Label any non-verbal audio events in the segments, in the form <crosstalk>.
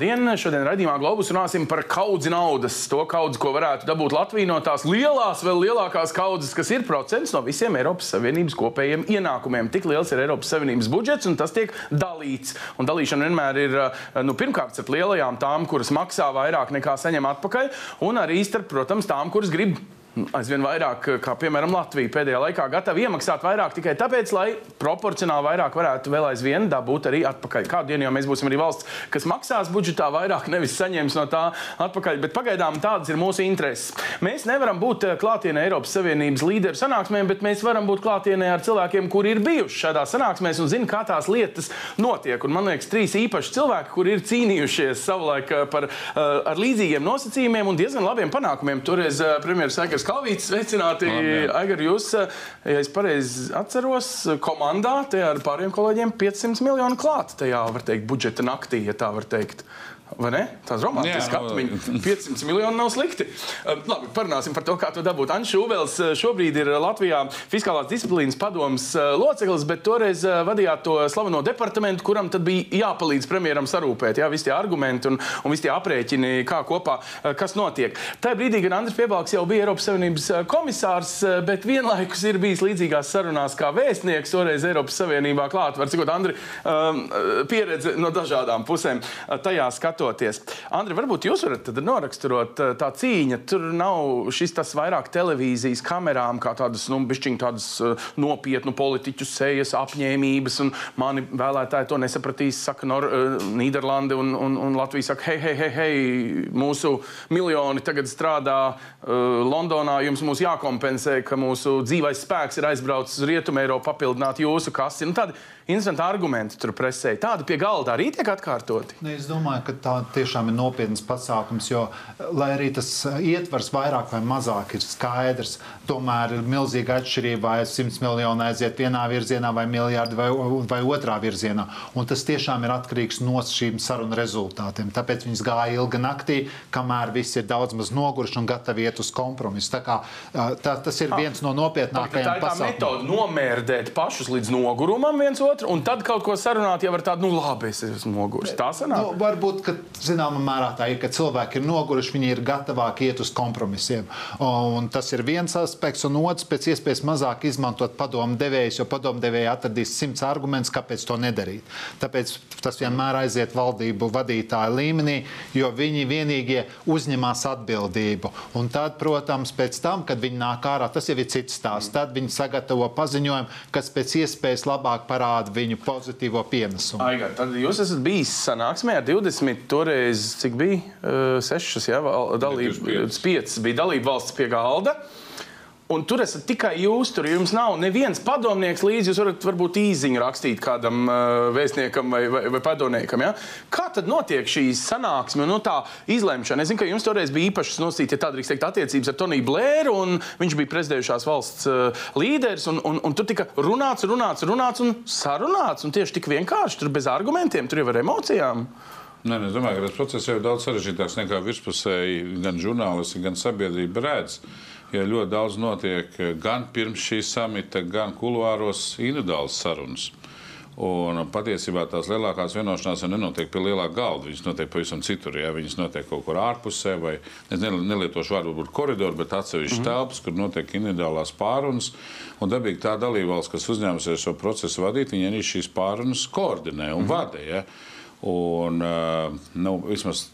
labdien! Šodien raidījumā Globus runāsim par kaudzi naudas. To kaudzi, ko varētu dabūt Latvija no tās lielās, vēl lielākās kaudzes, kas ir procents no visiem Eiropas Savienības kopējiem ienākumiem. Tik liels ir Eiropas Savienības budžets, un tas tiek dalīts. Un dalīšana vienmēr ir nu, pirmkārt starp lielajām tām, kuras maksā vairāk nekā saņem atpakaļ, un arī starp, protams, tām, kuras grib aizvien vairāk, kā piemēram Latvija pēdējā laikā, gatavi iemaksāt vairāk tikai tāpēc, lai proporcionāli vairāk varētu vēl aizvien dabūt arī atpakaļ. Kādu dienu jau mēs būsim arī valsts, kas maksās budžetā vairāk, nevis saņems no tā atpakaļ, bet pagaidām tādas ir mūsu intereses. Mēs nevaram būt eh, klātienē Eiropas Savienības līderu sanāksmēm, bet mēs varam būt klātienē ar cilvēkiem, kuri ir bijuši šādās sanāksmēs un zina, kā tās lietas notiek. Un man liekas, trīs īpaši cilvēki, kuri ir cīnījušies savulaik eh, par, ar līdzīgiem nosacījumiem un diezgan labiem panākumiem. Toreiz premjerministrs Aigars Kalvīts, sveicināti. Aigar, jūs, ja es pareizi atceros, komandā ar pāriem kolēģiem 500 miljonu klāt tajā, var teikt, budžeta naktī, ja tā var teikt. Vai ne? Tās romantiski apziņa. <laughs> 500 miljoni nav slikti. Uh, labi, parunāsim par to, kā to dabūt. Anšs Šūvels uh, šobrīd ir Latvijā fiskālās disciplīnas padomas uh, loceklis, bet toreiz uh, vadījāt to slaveno departamentu, kuram tad bija jāpalīdz premjeram sarūpēt, jā, visi tie argumenti un, un visi tie aprēķini, kā kopā, kas notiek. Tajā brīdī, kad Andris Piebalgs jau bija Eiropas Savienības komisārs, bet vienlaikus ir bijis līdzīgās sarunās kā vēstnieks, toreiz Eiropas Savienībā klāt, var cikot Andri um, pieredze no dažādām pusēm tajā skatā skatoties. Andri, varbūt jūs varat noraksturot tā cīņa. Tur nav šis tas vairāk televīzijas kamerām, kā tādas, nu, bišķiņ tādas nopietnu politiķu sejas, apņēmības, un mani vēlētāji to nesapratīs, saka Nor Nīderlande un, un, un Latvija saka, hei, hei, hei, hei, mūsu miljoni tagad strādā uh, Londonā, jums mūs jākompensē, ka mūsu dzīvais spēks ir aizbraucis uz Rietumu Eiropu papildināt jūsu kasi. Nu, tādi interesanti argumenti tur presē. Tādi pie galda arī tiek atkārtoti. Ne, es domāju, ka tā tiešām ir nopietns pasākums, jo, lai arī tas ietvers vairāk vai mazāk ir skaidrs, tomēr ir milzīga atšķirība, vai 100 miljoni aiziet vienā virzienā, vai miljardi, vai, vai otrā virzienā. Un tas tiešām ir atkarīgs no šīm sarunu rezultātiem. Tāpēc viņas gāja ilga naktī, kamēr viss ir daudz maz noguruši un gatavi iet uz kompromisu. Tā kā, tā, tas ir viens no nopietnākajiem pasākumiem. Tā ir tā metode nomērdēt pašus līdz nogurumam viens otru otru, un tad kaut ko sarunāt jau ar tādu, nu, labi, es esmu noguris. Tā sanāk. Nu, varbūt, ka zināmā mērā tā ir, ka cilvēki ir noguruši, viņi ir gatavāki iet uz kompromisiem. Un tas ir viens aspekts, un otrs, pēc iespējas mazāk izmantot padomu devējus, jo padomu devēji atradīs simts argumentus, kāpēc to nedarīt. Tāpēc tas vienmēr aiziet valdību vadītāju līmenī, jo viņi vienīgie uzņemās atbildību. Un tad, protams, pēc tam, kad viņi nāk ārā, tas jau ir cits stāsts. Tad viņi sagatavo paziņojumu, kas pēc iespējas labāk parāda viņu pozitīvo pienesumu. Aigar, tad jūs esat bijis sanāksmē ar 20, toreiz cik bija? Uh, 6, ja, dalība, 5 bija dalība valsts pie galda. Un tur esat tikai jūs, tur jums nav neviens padomnieks līdzi. Jūs varat varbūt īziņu rakstīt kādam uh, vēstniekam vai, vai, vai padomniekam. Ja? Kā tad notiek šī sanāksme un nu, tā izlemšana? Es zinu, ka jums toreiz bija īpašas nosīt, ja tā drīkst teikt, attiecības ar Toniju Blēru, un viņš bija prezidējušās valsts uh, līderis, un, un, un tur tika runāts, runāts, runāts un sarunāts, un tieši tik vienkārši, tur bez argumentiem, tur jau ar emocijām. Nē, es domāju, ka tas process jau ir daudz sarežģītāks nekā virspusēji gan žurnālisti, gan sabiedrība redz. Ja ļoti daudz notiek gan pirms šī samita, gan kuluāros individuālas sarunas. Un patiesībā tās lielākās vienošanās nenotiek pie lielā galda. Viņas notiek pavisam citur. Ja? Viņas notiek kaut kur ārpusē, vai es nelietošu vārdu, varbūt koridoru, bet atsevišķi mm -hmm. telpas, kur notiek individuālās pārunas. Un dabīgi tā dalībvalsts, kas uzņēmusies šo procesu vadīt, viņi arī šīs pārunas koordinē un mm -hmm. vada. Un, nu, vismaz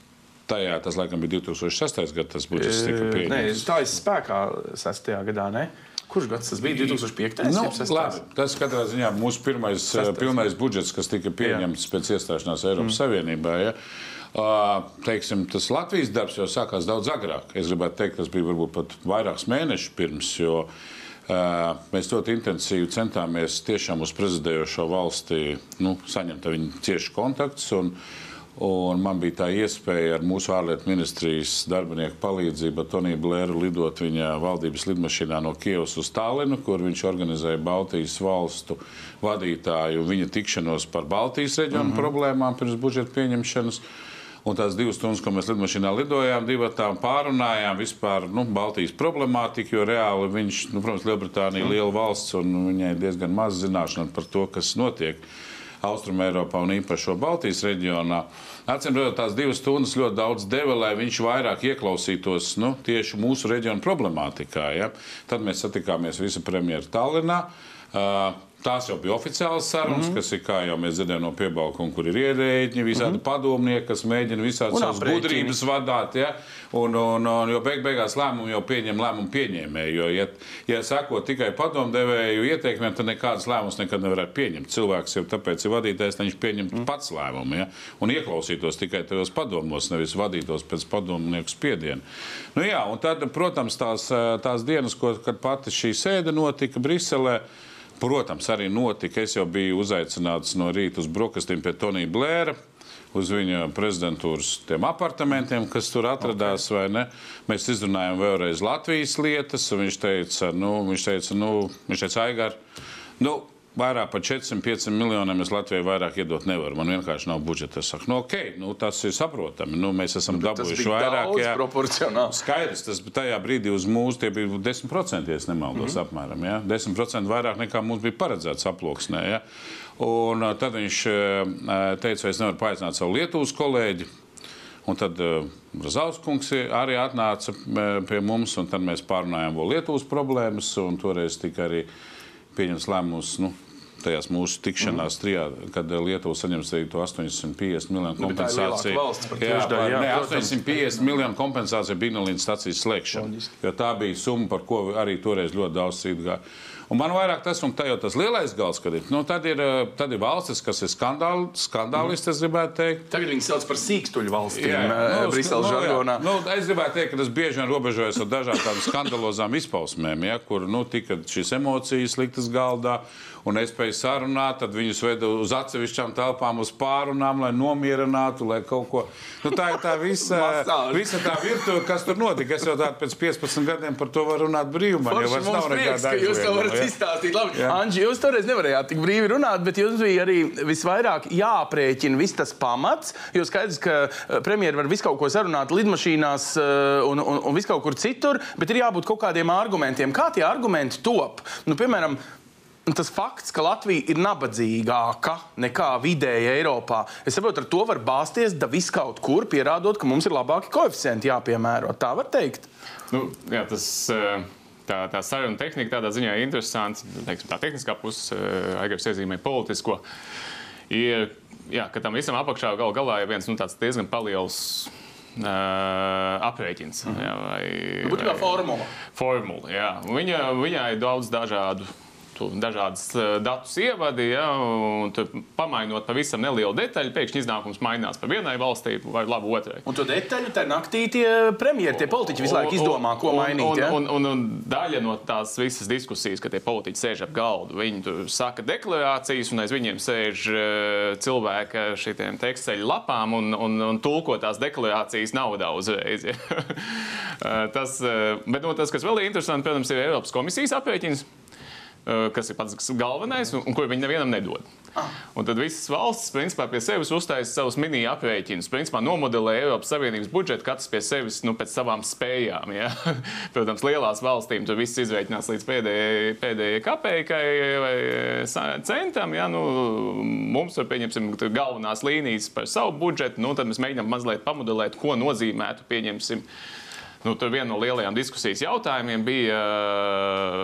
Tajā tas laikam bija 2006. gads, tas budžets tika pieņemts. Nē, tā ir spēkā 6. gadā. Ne? Kurš gads tas bija? 2005. Nu, labi, tas katrā ziņā mūsu pirmais Sestais. pilnais budžets, kas tika pieņemts Jā. pēc iestāšanās Eiropas mm. Savienībā. Ja? Uh, teiksim, tas Latvijas darbs jau sākās daudz agrāk. Es gribētu teikt, tas bija varbūt pat vairākus mēnešus pirms, jo uh, mēs ļoti intensīvi centāmies tiešām uz prezidējošo valsti nu, saņemt viņu cieši kontaktus. Un, uh, man bija tā iespēja ar mūsu ārlietu ministrijas darbinieku palīdzību, Toniju Blēru, lidot viņa valdības lidmašīnā no Kievas uz Tallinu, kur viņš organizēja Baltijas valstu vadītāju viņa tikšanos par Baltijas reģionu mm -hmm. problēmām pirms budžeta pieņemšanas. Un tās divas stundas, ko mēs lidmašīnā lidojām, divas tām pārunājām vispār nu, Baltijas problemātiku, jo reāli viņš, nu, protams, Lielbritānija ir liela valsts un viņai diezgan maz zināšana par to, kas notiek Austrum Eiropā un īpaši Baltijas reģionā. Atcīm redzot, tās divas stundas ļoti daudz deva, lai viņš vairāk ieklausītos nu, tieši mūsu reģiona problemātikā. Ja? Tad mēs satikāmies visi premjeru Tallinā. Uh, Tās jau bija oficiālas sarunas, mm -hmm. kas ir, kā jau mēs dzirdējām no piebalkuma, kur ir ierēģi, visādi mm -hmm. padomnieki, kas mēģina visādi savas gudrības vadīt. Ja? Un, un, un, jo beig beigās lēmumu jau pieņem lēmumu pieņēmēji. Jo, ja, ja sako tikai padomdevēju ieteikumiem, tad nekādas lēmumus nekad nevarētu pieņemt. Cilvēks jau tāpēc ir vadītājs, viņš pieņemtu mm. pats lēmumu ja? un ieklausītos tikai tajos padomos, nevis vadītos pēc padomnieku spiediena. Nu, jā, un tad, protams, tās, tās dienas, ko, kad pati šī sēde notika Briselē. Protams, arī notika. Es jau biju uzaicināts no rīta uz brokastīm pie Tonija Blēra. Uz viņa prezidentūras apartamentiem, kas tur atradās, okay. Mēs izrunājām vēlreiz Latvijas lietas. Viņš teica, nu, viņš teica, nu, viņš teica, Aigar, nu, vairāk par 400-500 miljoniem es Latvijai vairāk iedot nevaru. Man vienkārši nav budžeta. Es saku, nu, ok, nu, tas ir saprotami. Nu, mēs esam nu, dabūjuši vairāk. Jā, proporcionāli. Skaidrs, tas tajā brīdī uz mūsu tie bija 10%, ja nemaldos, mm -hmm. apmēram. Ja? 10% vairāk nekā mums bija paredzēts aploksnē. Ja? Un tad viņš teica, es nevaru paaicināt savu Lietuvas kolēģi. Un tad Brazauskungs arī atnāca pie mums, un tad mēs pārunājām vēl Lietuvas problēmas. Toreiz tika arī pieņemts lēmums nu, tajās mūsu tikšanās mm. trijā, kad Lietuva saņems to 850 miljonu nu, kompensāciju. Nu, jā, par, jā, ne, 850 miljonu kompensāciju Bignolīnas stacijas slēgšanu, jo tā bija summa, par ko arī toreiz ļoti daudz cīdīgā. Un man vairāk tas, un tā jau tas lielais gals, kad ir, nu, tad ir, eh, tad ir valstis, kas ir skandāli, skandālisti, es gribētu teikt. Tagad viņi sauc par sīkstuļu valstīm jā, eh, nu, Briseles nu, žargonā. Nu, es gribētu teikt, ka tas bieži vien robežojas ar dažādām skandalozām izpausmēm, ja, kur nu, tika šīs emocijas liktas galdā un nespēja sarunāt, tad viņus veda uz atsevišķām telpām, uz pārunām, lai nomierinātu, lai kaut ko. Nu, tā ir tā visa, visa tā virtuve, kas tur notika. Es jau tādu pēc 15 gadiem par to varu runāt brīvi. Man jau vairs nav nekāda aizlieguma. Jūs to varat izstāstīt. Labi, ja. Anģi, jūs toreiz nevarējāt tik brīvi runāt, bet jums bija arī visvairāk jāaprēķina viss tas pamats. Jo skaidrs, ka eh, premjeri var visu kaut ko sarunāt lidmašīnās eh, un, un, un visu kaut kur citur, bet ir jābūt kaut kādiem argumentiem. Kā tie argumenti top? Nu, piemēram, Tas fakts, ka Latvija ir nabadzīgāka nekā vidēji Eiropā, es saprotu, ar to var bāzties da viskaut kur, pierādot, ka mums ir labāki koeficienti jāpiemēro. Tā var teikt. Nu, jā, tas, eh, tā, tā saruna tehnika tādā ziņā ir interesanta. Tā tehniskā puse, eh, Aigars iezīmē politisko. Ir, jā, ka tam visam apakšā gal galā ir viens nu, diezgan liels Uh, aprēķins. Mm -hmm. jā, vai, nu, vai formula. formula jā. Viņa, viņai ir daudz dažādu dažādas eh, datus ievadi, ja, un pamainot pavisam nelielu detaļu, pēkšņi iznākums mainās par vienai valstī vai labu otrai. Un to detaļu tā naktī tie premjeri, tie politiķi visu laiku izdomā, ko un, mainīt. Un, ja? un, un, un daļa no tās visas diskusijas, ka tie politiķi sēž ap galdu, viņi saka deklarācijas, un aiz viņiem sēž uh, cilvēki ar šitiem teksteļu lapām un, un, un tulko tās deklarācijas naudā uzreiz. Ja. <laughs> Eh, tas, bet no, tas, kas vēl ir interesanti, protams, ir Eiropas komisijas aprēķins. Kas ir pats galvenais, un, un ko viņi nevienam nedod. Ah. Un tad visas valstis principā, pie sevis uztaisīja savus mini aprēķinus. Principā nomodelē Eiropas Savienības budžetu katrs pie sevis nu, pēc savām spējām. Ja? <laughs> Protams, lielās valstīm tur viss izreikinās līdz pēdējai, pēdējai kapeikai vai centam. Ja? Nu, mums ir pieņemsim galvenās līnijas par savu budžetu, nu, tad mēs mēģinām mazliet pamodelēt, ko nozīmētu pieņemsim Nu, tur viena no lielajām diskusijas jautājumiem bija,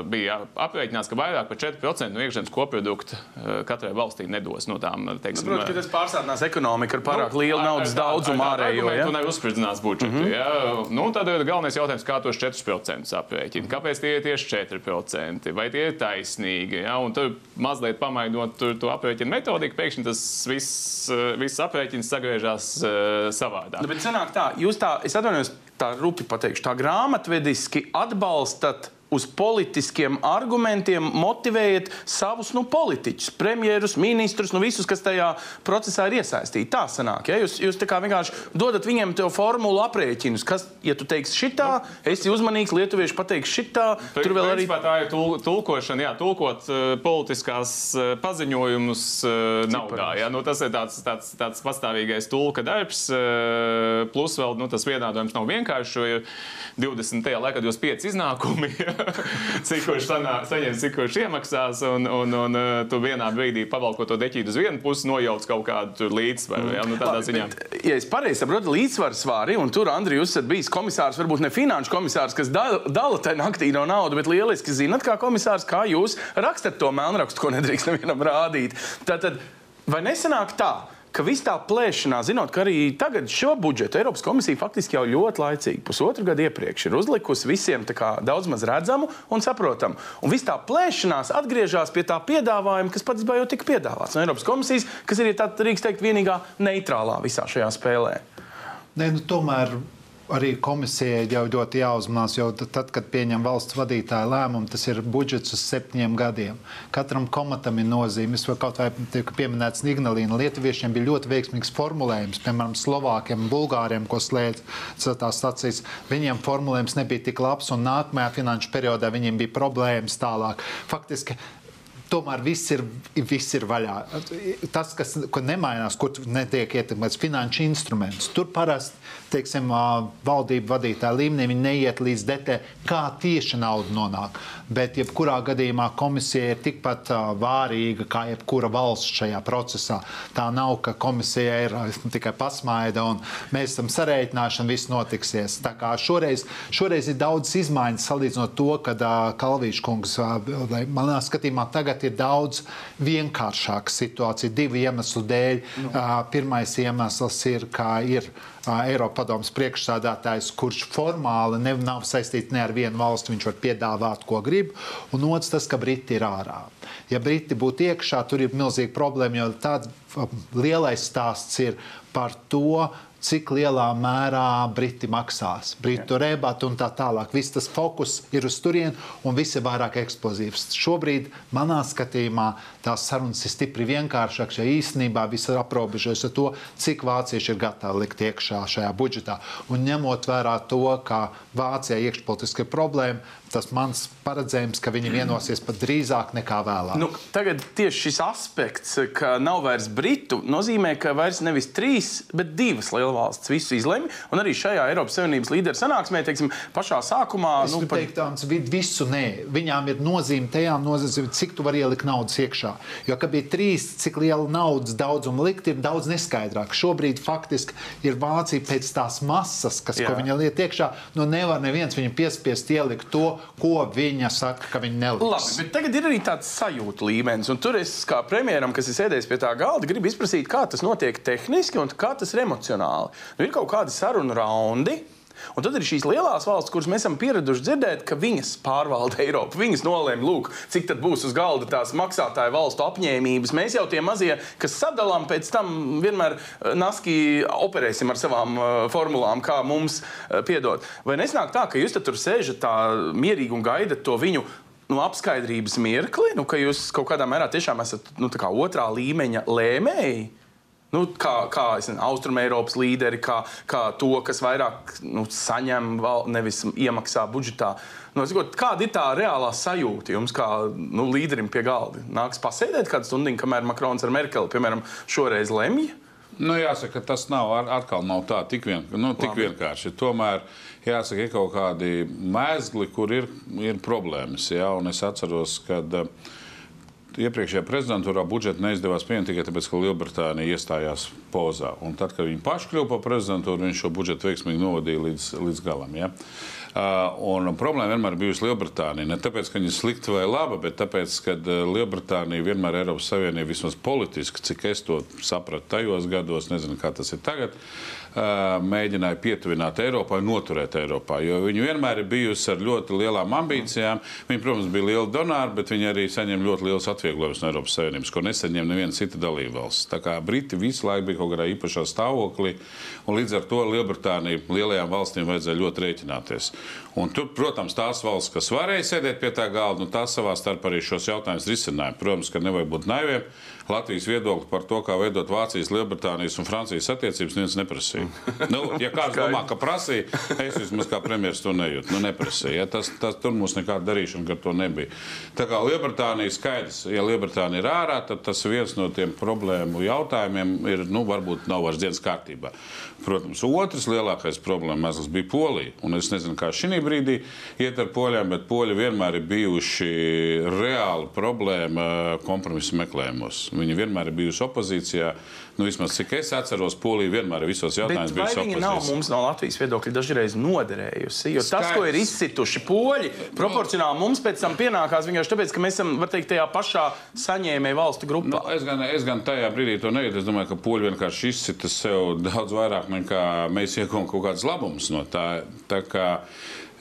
bija aprēķināts, ka vairāk par 4% no iekšzemes koprodukta eh, katrai valstī nedos no tām. Teiksim, nu, Protams, ka tas pārsātinās ekonomiku ar pārāk nu, lielu naudas daudzumu ārējo. Ja? Tu neuzspridzinās budžetu. Mm -hmm. ja? nu, tad ir galvenais jautājums, kā tos 4% aprēķina. Kāpēc tie ir tieši 4%? Vai tie ir taisnīgi? Ja? Un tur mazliet pamainot tur, to aprēķinu metodiku, pēkšņi tas viss, viss aprēķins sagriežās uh, savādāk. Nu, bet sanāk tā, jūs tā, es atvainojos, tā rupi pateikšu, tā grāmatvediski atbalstat uz politiskiem argumentiem motivējiet savus nu, politiķus, premjerus, ministrus, nu, visus, kas tajā procesā ir iesaistīti. Tā sanāk. Ja? Jūs, jūs vienkārši dodat viņiem to formulu aprēķinus, kas, ja tu teiksi šitā, nu, esi uzmanīgs, lietuvieši pateiks šitā. Tur vēl arī tā ir tul, tulkošana, jā, tulkot uh, politiskās uh, paziņojumus uh, naudā. Jā? Nu, tas ir tāds, tāds, tāds pastāvīgais tulka darbs, uh, plus vēl nu, tas vienādojums nav vienkārši, jo ir 20. laikā, kad jūs pieci iznākumi. <laughs> <laughs> cik kurš saņems, cik kurš iemaksās, un, un, un uh, tu vienā brīdī pavalkot to deķīti uz vienu pusi, nojauc kaut kādu līdzsvaru. Ja, nu, tādā Labi, ziņā. bet, ja es pareizi saprotu, līdzsvaru svāri, un tur Andrija, jūs esat bijis komisārs, varbūt ne finanšu komisārs, kas dala, dala tajā naktī no naudu, bet lieliski zinat, kā komisārs, kā jūs rakstat to melnrakstu, ko nedrīkst nevienam rādīt. Tātad, vai nesanāk tā? Ka viss tā plēšanā, zinot, ka arī tagad šo budžetu Eiropas komisija faktiski jau ļoti laicīgi, pusotru gadu iepriekš, ir uzlikusi visiem kā, daudz maz redzamu un saprotamu. Un viss tā plēšanās atgriežas pie tā piedāvājuma, kas patiesībā jau tika piedāvāts no Eiropas komisijas, kas ir, tā drīkst teikt, vienīgā neitrālā visā šajā spēlē. Nē, nu, tomēr arī komisijai jau ļoti jāuzmanās, jo tad, kad pieņem valsts vadītāja lēmumu, tas ir budžets uz septiņiem gadiem. Katram komatam ir nozīme. Es kaut vai tika pieminēts Ignalīna. Lietuviešiem bija ļoti veiksmīgs formulējums, piemēram, Slovākiem, Bulgāriem, ko slēdz tās sacīs. Viņiem formulējums nebija tik labs, un nākamajā finanšu periodā viņiem bija problēmas tālāk. Faktiski tomēr viss ir, viss ir vaļā. Tas, kas nemainās, kur netiek ietekmēts finanšu instruments, tur parasti teiksim, valdību vadītāja līmenī viņi neiet līdz detaļai, kā tieši nauda nonāk. Bet, jebkurā gadījumā, komisija ir tikpat vārīga kā jebkura valsts šajā procesā. Tā nav, ka komisija ir <laughs> tikai pasmaida un mēs esam sarēķinājuši un viss notiksies. Tā kā šoreiz, šoreiz ir daudz izmaiņas salīdzinot to, kad Kalvīša kungs manā skatījumā tagad ir daudz vienkāršāka situācija divu iemeslu dēļ. Nu. Pirmais iemesls ir, kā ir Eiropas padomus priekšsādātājs, kurš formāli ne, nav saistīts ne ar vienu valsti, viņš var piedāvāt, ko grib. Un otrs, tas, ka Briti ir ārā. Ja Briti būtu iekšā, tur ir milzīga problēma, jo tāds lielais stāsts ir par to, cik lielā mērā Briti maksās, Britu rebatu un tā tālāk. Viss tas fokus ir uz turieni un viss ir vairāk eksplozīvs. Šobrīd, manā skatījumā, tās sarunas ir stipri vienkāršākas, jo īstenībā viss ir aprobežojas ar to, cik vācieši ir gatavi likt iekšā šajā budžetā. Un ņemot vērā to, ka Vācijai iekšpolitiski ir problēma, tas mans paredzējums, ka viņi vienosies pat drīzāk nekā vēlāk. Nu, tagad tieši šis aspekts, ka nav vairs britu, nozīmē, ka vairs nevis trīs, bet divas lielvalstis visu izlemj. Un arī šajā Eiropas Savienības līderu sanāksmē, teiksim, pašā sākumā. Es nu, pat... teikt, visu nē. Viņām ir nozīme tajā, nozīme, cik tu vari ielikt naudas iekšā. Jo, kad bija trīs, cik liela naudas daudzuma likt, ir daudz neskaidrāk. Šobrīd faktiski ir Vācija pēc tās masas, kas, Jā. ko viņa liek iekšā. Nu, nevar neviens viņu piespiest ielikt to, ko viņa saka, ka viņa neliks. Labi, bet tagad ir arī tāds sajūta līmenis, un tur es kā premjeram, kas ir sēdējis pie tā galda, gribu izprasīt, kā tas notiek tehniski un kā tas ir emocionāli. Nu, ir kaut kādi sarunu raundi. Un tad ir šīs lielās valsts, kuras mēs esam pieraduši dzirdēt, ka viņas pārvalda Eiropu. Viņas nolēma, lūk, cik tad būs uz galda tās maksātāju valstu apņēmības. Mēs jau tie mazie, kas sadalām, pēc tam vienmēr eh, naski operēsim ar savām uh, formulām, kā mums uh, piedod. Vai nesnāk tā, ka jūs tur sēžat tā mierīgi un gaidat to viņu nu, apskaidrības mirkli, nu, ka jūs kaut kādā mērā tiešām esat nu, otrā līmeņa lēmēji? Nu, kā kā Austrumēropas līderi, kā, kā to, kas vairāk nu, saņem, val, nevis iemaksā budžetā. Nu, sakot, kāda ir tā reālā sajūta jums, kā nu, līderim pie galda? Nāks pasēdēt kādu stundu, kamēr Makrons ar Merkeli, piemēram, šoreiz lemj? Nu, jāsaka, tas nav atkal nav tā tik, vien, nu, tik vienkārši. Tomēr jāsaka, ir kaut kādi mēsli, kur ir, ir problēmas. Jā, un es atceros, kad uh, iepriekšējā prezidentūrā budžetu neizdevās pieņemt tikai tāpēc, ka Lielbritānija iestājās pozā. Un tad, kad viņi paši kļuva par prezidentūru, viņi šo budžetu veiksmīgi novadīja līdz, līdz galam. Ja? Uh, problēma vienmēr bijusi Lielbritānija. Ne tāpēc, ka viņa ir slikta vai laba, bet tāpēc, ka uh, Lielbritānija vienmēr ir Eiropas Savienība vismaz politiski, cik es to sapratu tajos gados, nezinu, kā tas ir tagad. Uh, mēģināja pietuvināt Eiropai noturēt Eiropā. Jo viņi vienmēr ir bijusi ar ļoti lielām ambīcijām. Viņi, protams, bija lieli donāri, bet viņi arī saņem ļoti liels atvieglojums no Eiropas Savienības, ko nesaņem neviena cita dalībvalsts. Tā kā Briti visu laiku bija kaut kādā īpašā stāvoklī, līdz ar to Lielbritānija lielajām valstīm vajadzēja ļoti rēķināties. Un tur, protams, tās valsts, kas varēja sēdēt pie tā galda, nu, tās savā starpā arī šos jautājumus risināja. Protams, ka nevajag būt naiviem. Latvijas viedokli par to, kā veidot Vācijas, Lielbritānijas un Francijas attiecības, neviens neprasīja. nu, ja kāds domā, ka prasīja, es vismaz kā premjerministrs to nejūtu. Nu, neprasīja. Ja, tas, tas, tur mums nekāda darīšana ar to nebija. Tā kā Lielbritānija skaidrs, ja Lielbritānija ir ārā, tad tas viens no tiem problēmu jautājumiem, ir, nu, varbūt nav vairs dienas kārtībā. Protams, otrs lielākais problēma bija Polija. Un es nezinu, kā šī brīdī iet ar poļiem, bet poļi vienmēr ir bijuši reāla problēma kompromisu meklējumos. Viņi vienmēr ir bijuši opozīcijā. Nu, vismaz cik es atceros, Polija vienmēr ir visos jautājumos bijusi opozīcijā. Viņa nav mums no Latvijas viedokļa dažreiz noderējusi. Jo Skaidrs. tas, ko ir izcituši poļi, proporcionāli mums pēc tam pienākās vienkārši tāpēc, ka mēs esam teikt, tajā pašā saņēmēju valstu grupā. Nu, es, gan, es gan tajā brīdī to nejūtu. Es domāju, ka poļi vienkārši izcita sev <laughs> daudz vairāk nekā mēs iegūstam kaut kādas labumus no tā. tā kā,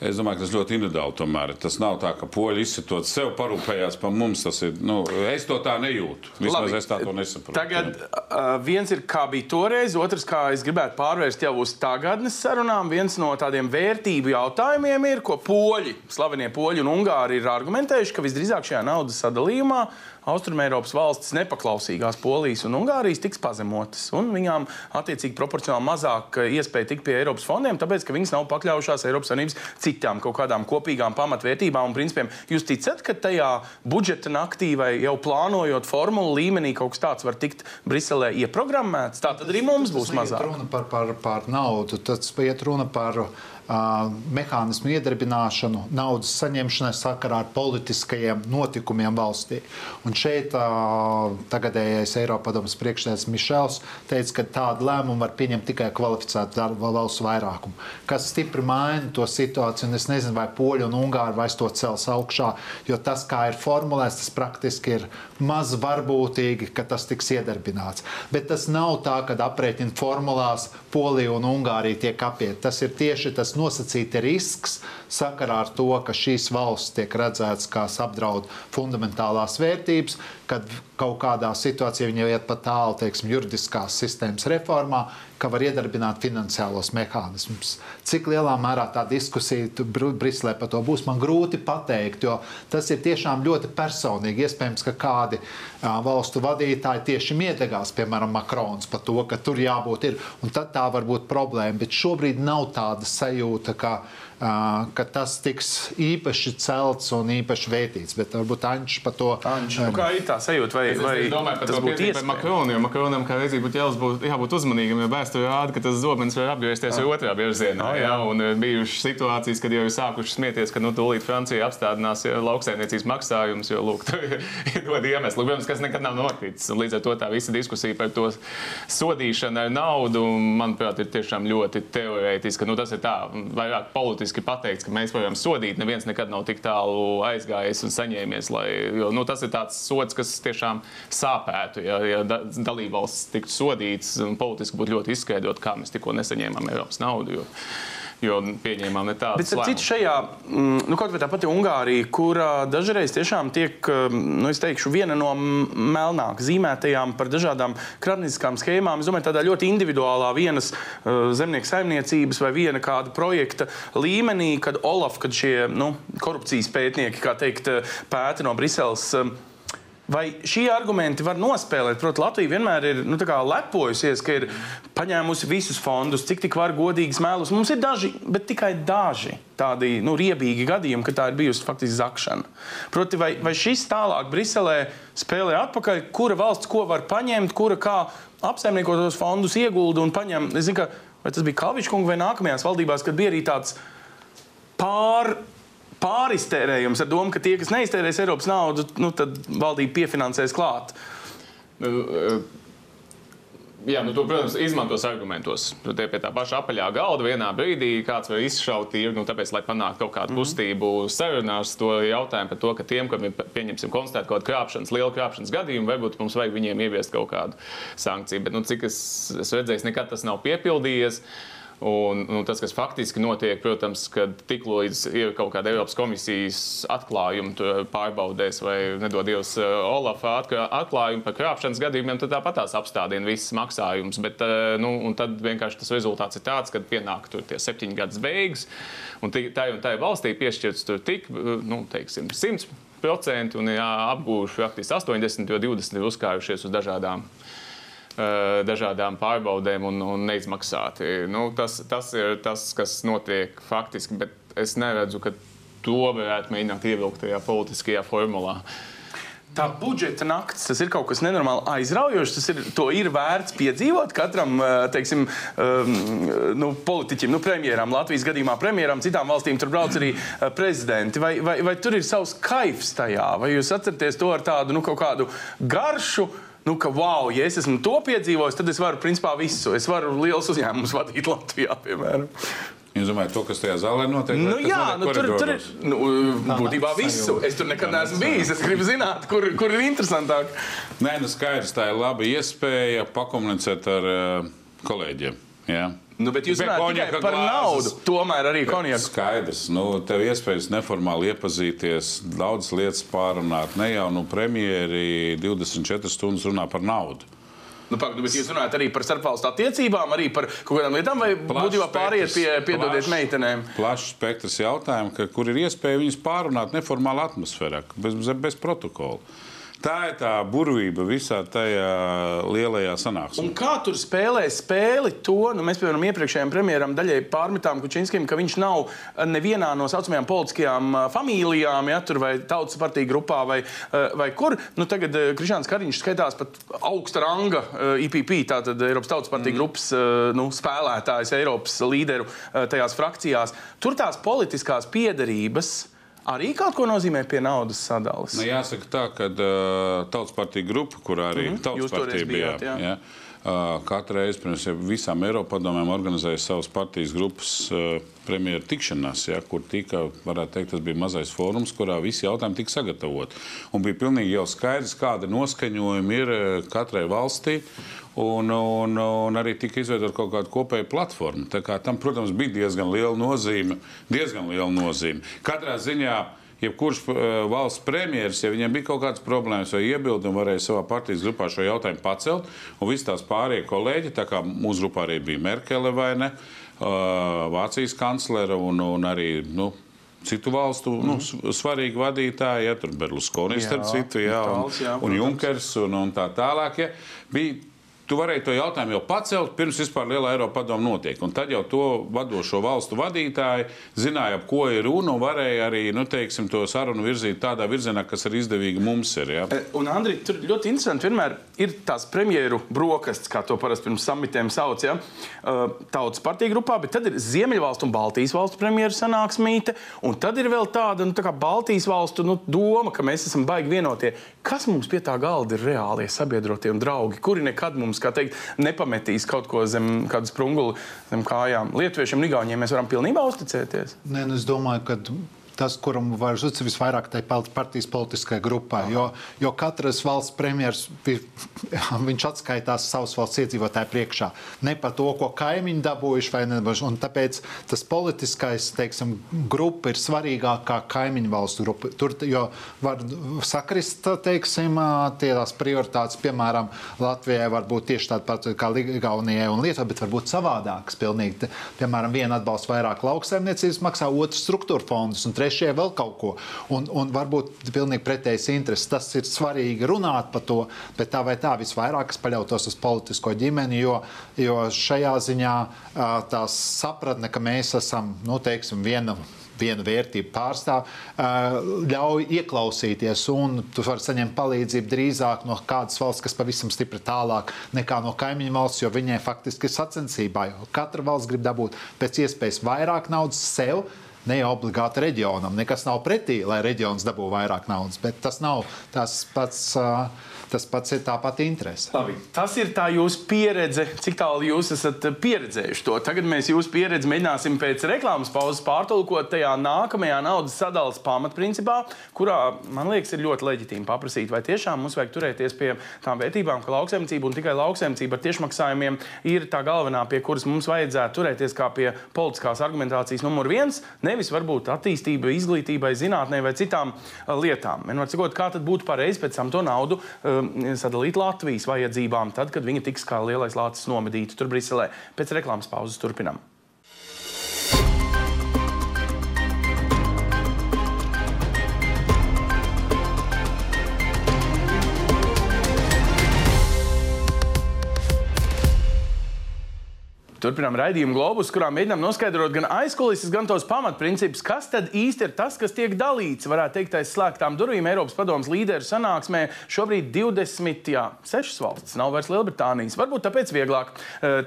Es domāju, ka tas ļoti individuāli. Tomēr. Tas nav tā, ka poļi izsitot sev, parūpējās par mums. Ir, nu, es to tā nejūtu. Vismaz Labi. es tā to nesaprotu. Tagad uh, viens ir kā bija toreiz, otrs kā es gribētu pārvērst jau uz tagadnes sarunām. Viens no tādiem vērtību jautājumiem ir, ko poļi, slavenie poļi un ungāri ir argumentējuši, ka visdrīzāk šajā naudas sadalījumā Austrumēropas valstis nepaklausīgās Polijas un Ungārijas tiks pazemotas. Viņām attiecīgi proporcionāli mazāk eh, iespēja tikt pie Eiropas fondiem, tāpēc ka viņas nav pakļaujušās Eiropas Savienības citām kaut kādām kopīgām pamatvērtībām un principiem. Jūs ticat, ka tajā budžeta naktī vai jau plānojot formulu līmenī kaut kas tāds var tikt Briselē ieprogrammēts? Tā tad arī mums būs mazāk. Runa par, par, par naudu, tas iet runa par mehānismu iedarbināšanu naudas saņemšanai sakarā ar politiskajiem notikumiem valstī. Un šeit tagadējais Eiropadomas priekšsēdētājs Mišels teica, ka tādu lēmumu var pieņemt tikai kvalificēta valsts vairākumu, kas stipri maina to situāciju. Es nezinu, vai poļi un ungāri vairs to cels augšā, jo tas, kā ir formulēts, tas praktiski ir maz varbūtīgi, ka tas tiks iedarbināts. Bet tas nav tā, ka aprēķina formulās Polija un Ungārija tiek apiet. Tas ir tieši tas nosacīti risks sakarā ar to, ka šīs valsts tiek redzētas kā apdraud fundamentālās vērtības, kad kaut kādā situācijā viņi iet pat tālu, teiksim, juridiskās sistēmas reformā, ka var iedarbināt finansiālos mehānismus. Cik lielā mērā tā diskusija Briselē par to būs, man grūti pateikt, jo tas ir tiešām ļoti personīgi. Iespējams, ka kādi valstu vadītāji tieši miedegās, piemēram, Makrons par to, ka tur jābūt ir, un tad tā var būt problēma, bet šobrīd nav tāda sajūta, ka ka tas tiks īpaši celts un īpaši vērtīts. Bet varbūt Anģis par to. Anģis, nu, kā ir tā sajūta? Vai, vai es domāju, tas būtu iespējams? Makronu, jo Makronam kā reizē būtu jābūt, jābūt uzmanīgam, jo vēsture rāda, ka tas zobens var apgriezties arī otrā virzienā. Oh, jā. un ir bijušas situācijas, kad jau ir sākušas smieties, ka nu, tūlīt Francija apstādinās lauksaimniecības maksājumus, jo lūk, <laughs> tur ir dod iemesli, protams, kas nekad nav noticis. Un līdz ar to tā visa diskusija par to sodīšanu ar naudu, manuprāt, ir tiešām ļoti teorētiska. Nu, tas ir tā, vairāk politiski publiski pateikts, ka mēs varam sodīt. Neviens nekad nav tik tālu aizgājis un saņēmies. Lai, jo, nu, tas ir tāds sods, kas tiešām sāpētu. Ja, ja da, dalībvalsts tiktu sodīts un politiski būtu ļoti izskaidrot, kā mēs tikko nesaņēmām Eiropas naudu. Jo, jo pieņēmām ne tādu. Bet citu šajā, mm, nu, kaut vai tā pati Ungārija, kur dažreiz tiešām tiek, nu, es teikšu, viena no melnāk zīmētajām par dažādām kratniskām schēmām, es domāju, tādā ļoti individuālā vienas zemnieku saimniecības vai viena kāda projekta līmenī, kad Olaf, kad šie nu, korupcijas pētnieki, kā teikt, pēta no Briseles. Vai šie argumenti var nospēlēt? Protams, Latvija vienmēr ir nu, lepojusies, ka ir paņēmusi visus fondus, cik tik var godīgi smēlus. Mums ir daži, bet tikai daži tādi nu, riebīgi gadījumi, kad tā ir bijusi faktiski zakšana. Proti, vai, vai šis tālāk Briselē spēlē atpakaļ, kura valsts ko var paņemt, kura kā apsaimniekot tos fondus iegulda un paņem? Es zinu, ka, vai tas bija Kalvičs kungs vai nākamajās valdībās, kad bija arī tāds pār pāriztērējums ar domu, ka tie, kas neiztērēs Eiropas naudu, nu, tad valdība piefinansēs klāt. Nu, eh, Jā, nu, to, protams, izmantos argumentos. Tu te pie tā paša apaļā galda vienā brīdī kāds var izšaut tirgu, nu, tāpēc, lai panāktu kaut kādu mm -hmm. kustību sarunās, to jautājumu par to, ka tiem, kam ir, pieņemsim, konstatēt kaut kādu krāpšanas, lielu krāpšanas gadījumu, varbūt mums vajag viņiem ieviest kaut kādu sankciju. Bet, nu, cik es, es redzēju, nekad tas nav piepildījies. Uh, Un, nu, tas, kas faktiski notiek, protams, kad tik līdz ir kaut kāda Eiropas komisijas atklājuma pārbaudēs vai nedod Dievs eh, Olafa atklājumu par krāpšanas gadījumiem, tad tāpat tās apstādina visas maksājumus. Bet, eh, nu, tad vienkārši tas rezultāts ir tāds, ka pienāk tur tie septiņi gadus beigas, un tai un tai valstī piešķirts tur tik, nu, teiksim, 100% un jā, apgūši faktiski 80, jo 20 ir uzkājušies uz dažādām Eh, dažādām pārbaudēm un, un neizmaksāti. Nu, tas, tas ir tas, kas notiek faktiski, bet es neredzu, ka to varētu mēģināt ievilkt tajā politiskajā formulā. Tā budžeta naktis, tas ir kaut kas nenormāli aizraujošs. Tas ir, ir vērts piedzīvot katram teiksim, nu, politiķim, nu, premjeram, Latvijas gadījumā premjeram, citām valstīm tur brauc arī prezidenti. Vai, vai, vai tur ir savs kaifs tajā, vai jūs atceraties to ar tādu nu, kādu garšu? Nu, ka, wow, ja es esmu to piedzīvojis, tad es varu principā visu. Es varu liels uzņēmumus vadīt Latvijā, piemēram. Jūs domājat, to, kas tajā zālē notiek? Nu, jā, nu, tur, tur ir nu, būtībā visu. Es tur nekad neesmu bijis. Es gribu zināt, kur, kur ir interesantāk. Nē, nu skaidrs, tā ir laba iespēja pakomunicēt ar uh, kolēģiem. Jā. Nu, bet jūs runājat tikai par glāzes. naudu. Tomēr arī konjaku. Skaidrs. Nu, tev iespējas neformāli iepazīties, daudzas lietas pārunāt. Ne jau nu, premjeri 24 stundas runā par naudu. Nu, pak, bet jūs runājat arī par starpvalstu attiecībām, arī par kaut kādām lietām, vai būtībā pāriet pie piedodiet meitenēm? Plašs spektrs jautājumu, ka, kur ir iespēja viņus pārunāt neformālā atmosfērā, bez, bez protokola. Tā ir tā burvība visā tajā lielajā sanāksmē. Un kā tur spēlē spēli to, nu, mēs, piemēram, iepriekšējiem premjeram daļai pārmetām Kučinskim, ka viņš nav eh, nevienā no saucamajām politiskajām eh, familijām, ja tur vai tautas partija grupā vai, eh, vai kur. Nu, tagad Krišāns Kariņš skaitās pat augsta ranga IPP, tātad Eiropas tautas partija mm. grupas nu, spēlētājs, Eiropas līderu tajās frakcijās. Tur tās politiskās piederības arī kaut ko nozīmē pie naudas sadales? Nu, jāsaka tā, ka uh, tautas partija grupa, kurā arī mm -hmm. tautas partija bija. Jā. Jā. Uh, Katru reizi pirms visām Eiropadomēm organizēja savas partijas grupas uh, premjeras tikšanās, ja, kur tika, varētu teikt, tas bija mazais fórums, kurā visi jautājumi tika sagatavoti. Un bija pilnīgi jau skaidrs, kāda noskaņojuma ir uh, katrai valstī. Un, un, un arī tika izveidota kaut kāda kopēja platforma. Tam, protams, bija diezgan liela nozīme. Diezgan liela nozīme. Katrā ziņā jebkurš uh, valsts premjerministrs, ja viņiem bija kaut kādas problēmas vai iebildumi, varēja savā partijas grupā šo jautājumu pacelt. Un visi tās pārējie kolēģi, tā kā mūsu grupā arī bija Merkele vai ne, uh, Vācijas kanclere un, un arī. Nu, citu valstu mm -hmm. nu, mhm. svarīgi vadītāji, ja tur Berlusconi, starp citu, jā, un, jā, un Junkers un, un tā tālāk. Ja. Bija tu varēji to jautājumu jau pacelt, pirms vispār liela Eiropa padoma notiek. Un tad jau to vadošo valstu vadītāji zināja, ap ko ir runa, un varēja arī nu, teiksim, to sarunu virzīt tādā virzienā, kas ir izdevīgi mums. Ir, ja? E, un, Andri, tur ļoti interesanti vienmēr ir tās premjeru brokastis, kā to parasti pirms samitiem sauc, ja? E, tautas partija grupā, bet tad ir Ziemeļvalstu un Baltijas valstu premjeru sanāksmīte, un tad ir vēl tāda nu, tā Baltijas valstu nu, doma, ka mēs esam baigi vienotie. Kas mums pie tā galda ir reālie sabiedrotie un draugi, kuri nekad mums kā teikt, nepametīs kaut ko zem kādas sprunguli zem kājām. Lietuviešiem un Igauniem mēs varam pilnībā uzticēties. Nē, nu es domāju, ka tas, kuram var uzticēt visvairāk, tai partijas politiskajai grupai. Jo, jo katrs valsts premjerministrs <laughs> viņš atskaitās savas valsts iedzīvotāju priekšā. Ne par to, ko kaimiņi dabūjuši vai nedabūjuši. Un tāpēc tas politiskais teiksim, grupa ir svarīgākā kā kaimiņu valstu grupa. Tur jau var sakrist teiksim, tās prioritātes, piemēram, Latvijai var būt tieši tāda pati kā Igaunijai un Lietuvai, bet varbūt savādākas. Pilnīgi. Piemēram, viena atbalsta vairāk lauksaimniecības maksā, otrs struktūra fondus un trešie vēl kaut ko. Un, un varbūt pilnīgi pretējas intereses. Tas ir svarīgi runāt par to, bet tā vai tā visvairāk es paļautos uz politisko ģimeni, jo, jo šajā ziņā tās sapratne, ka mēs esam, nu, teiksim, viena vienu vērtību pārstāv, ļauj ieklausīties, tu vari saņemt palīdzību drīzāk no kādas valsts, kas pavisam stipri tālāk nekā no kaimiņu valsts, jo viņai faktiski ir sacensībā. Katra valsts grib dabūt pēc iespējas vairāk naudas sev ne jau obligāti reģionam. Nekas nav pretī, lai reģions dabū vairāk naudas, bet tas nav tas pats. Uh, tas pats ir tāpat interese. Labi. Tas ir tā jūsu pieredze, cik tālu jūs esat pieredzējuši to. Tagad mēs jūsu pieredzi mēģināsim pēc reklāmas pauzes pārtulkot tajā nākamajā naudas sadales pamatprincipā, kurā, man liekas, ir ļoti leģitīmi paprasīt, vai tiešām mums vajag turēties pie tām vērtībām, ka lauksaimniecība un tikai lauksaimniecība ar tiešmaksājumiem ir tā galvenā, pie kuras mums vajadzētu turēties kā pie politiskās argumentācijas numur viens, nevis varbūt attīstībai, izglītībai, zinātnē vai citām lietām. Vienmēr sakot, kā tad būtu pareizi pēc tam to naudu Um, sadalīt Latvijas vajadzībām, tad, kad viņi tiks kā lielais lācis nomedīti tur Briselē. Pēc reklāmas pauzes turpinām. Turpinām raidījumu globus, kurā mēģinām noskaidrot gan aizkulises, gan tos pamatprincipus, kas tad īsti ir tas, kas tiek dalīts, varētu teikt, aiz slēgtām durvīm Eiropas padomus līderu sanāksmē. Šobrīd 26 valstis, nav vairs Lielbritānijas. Varbūt tāpēc vieglāk.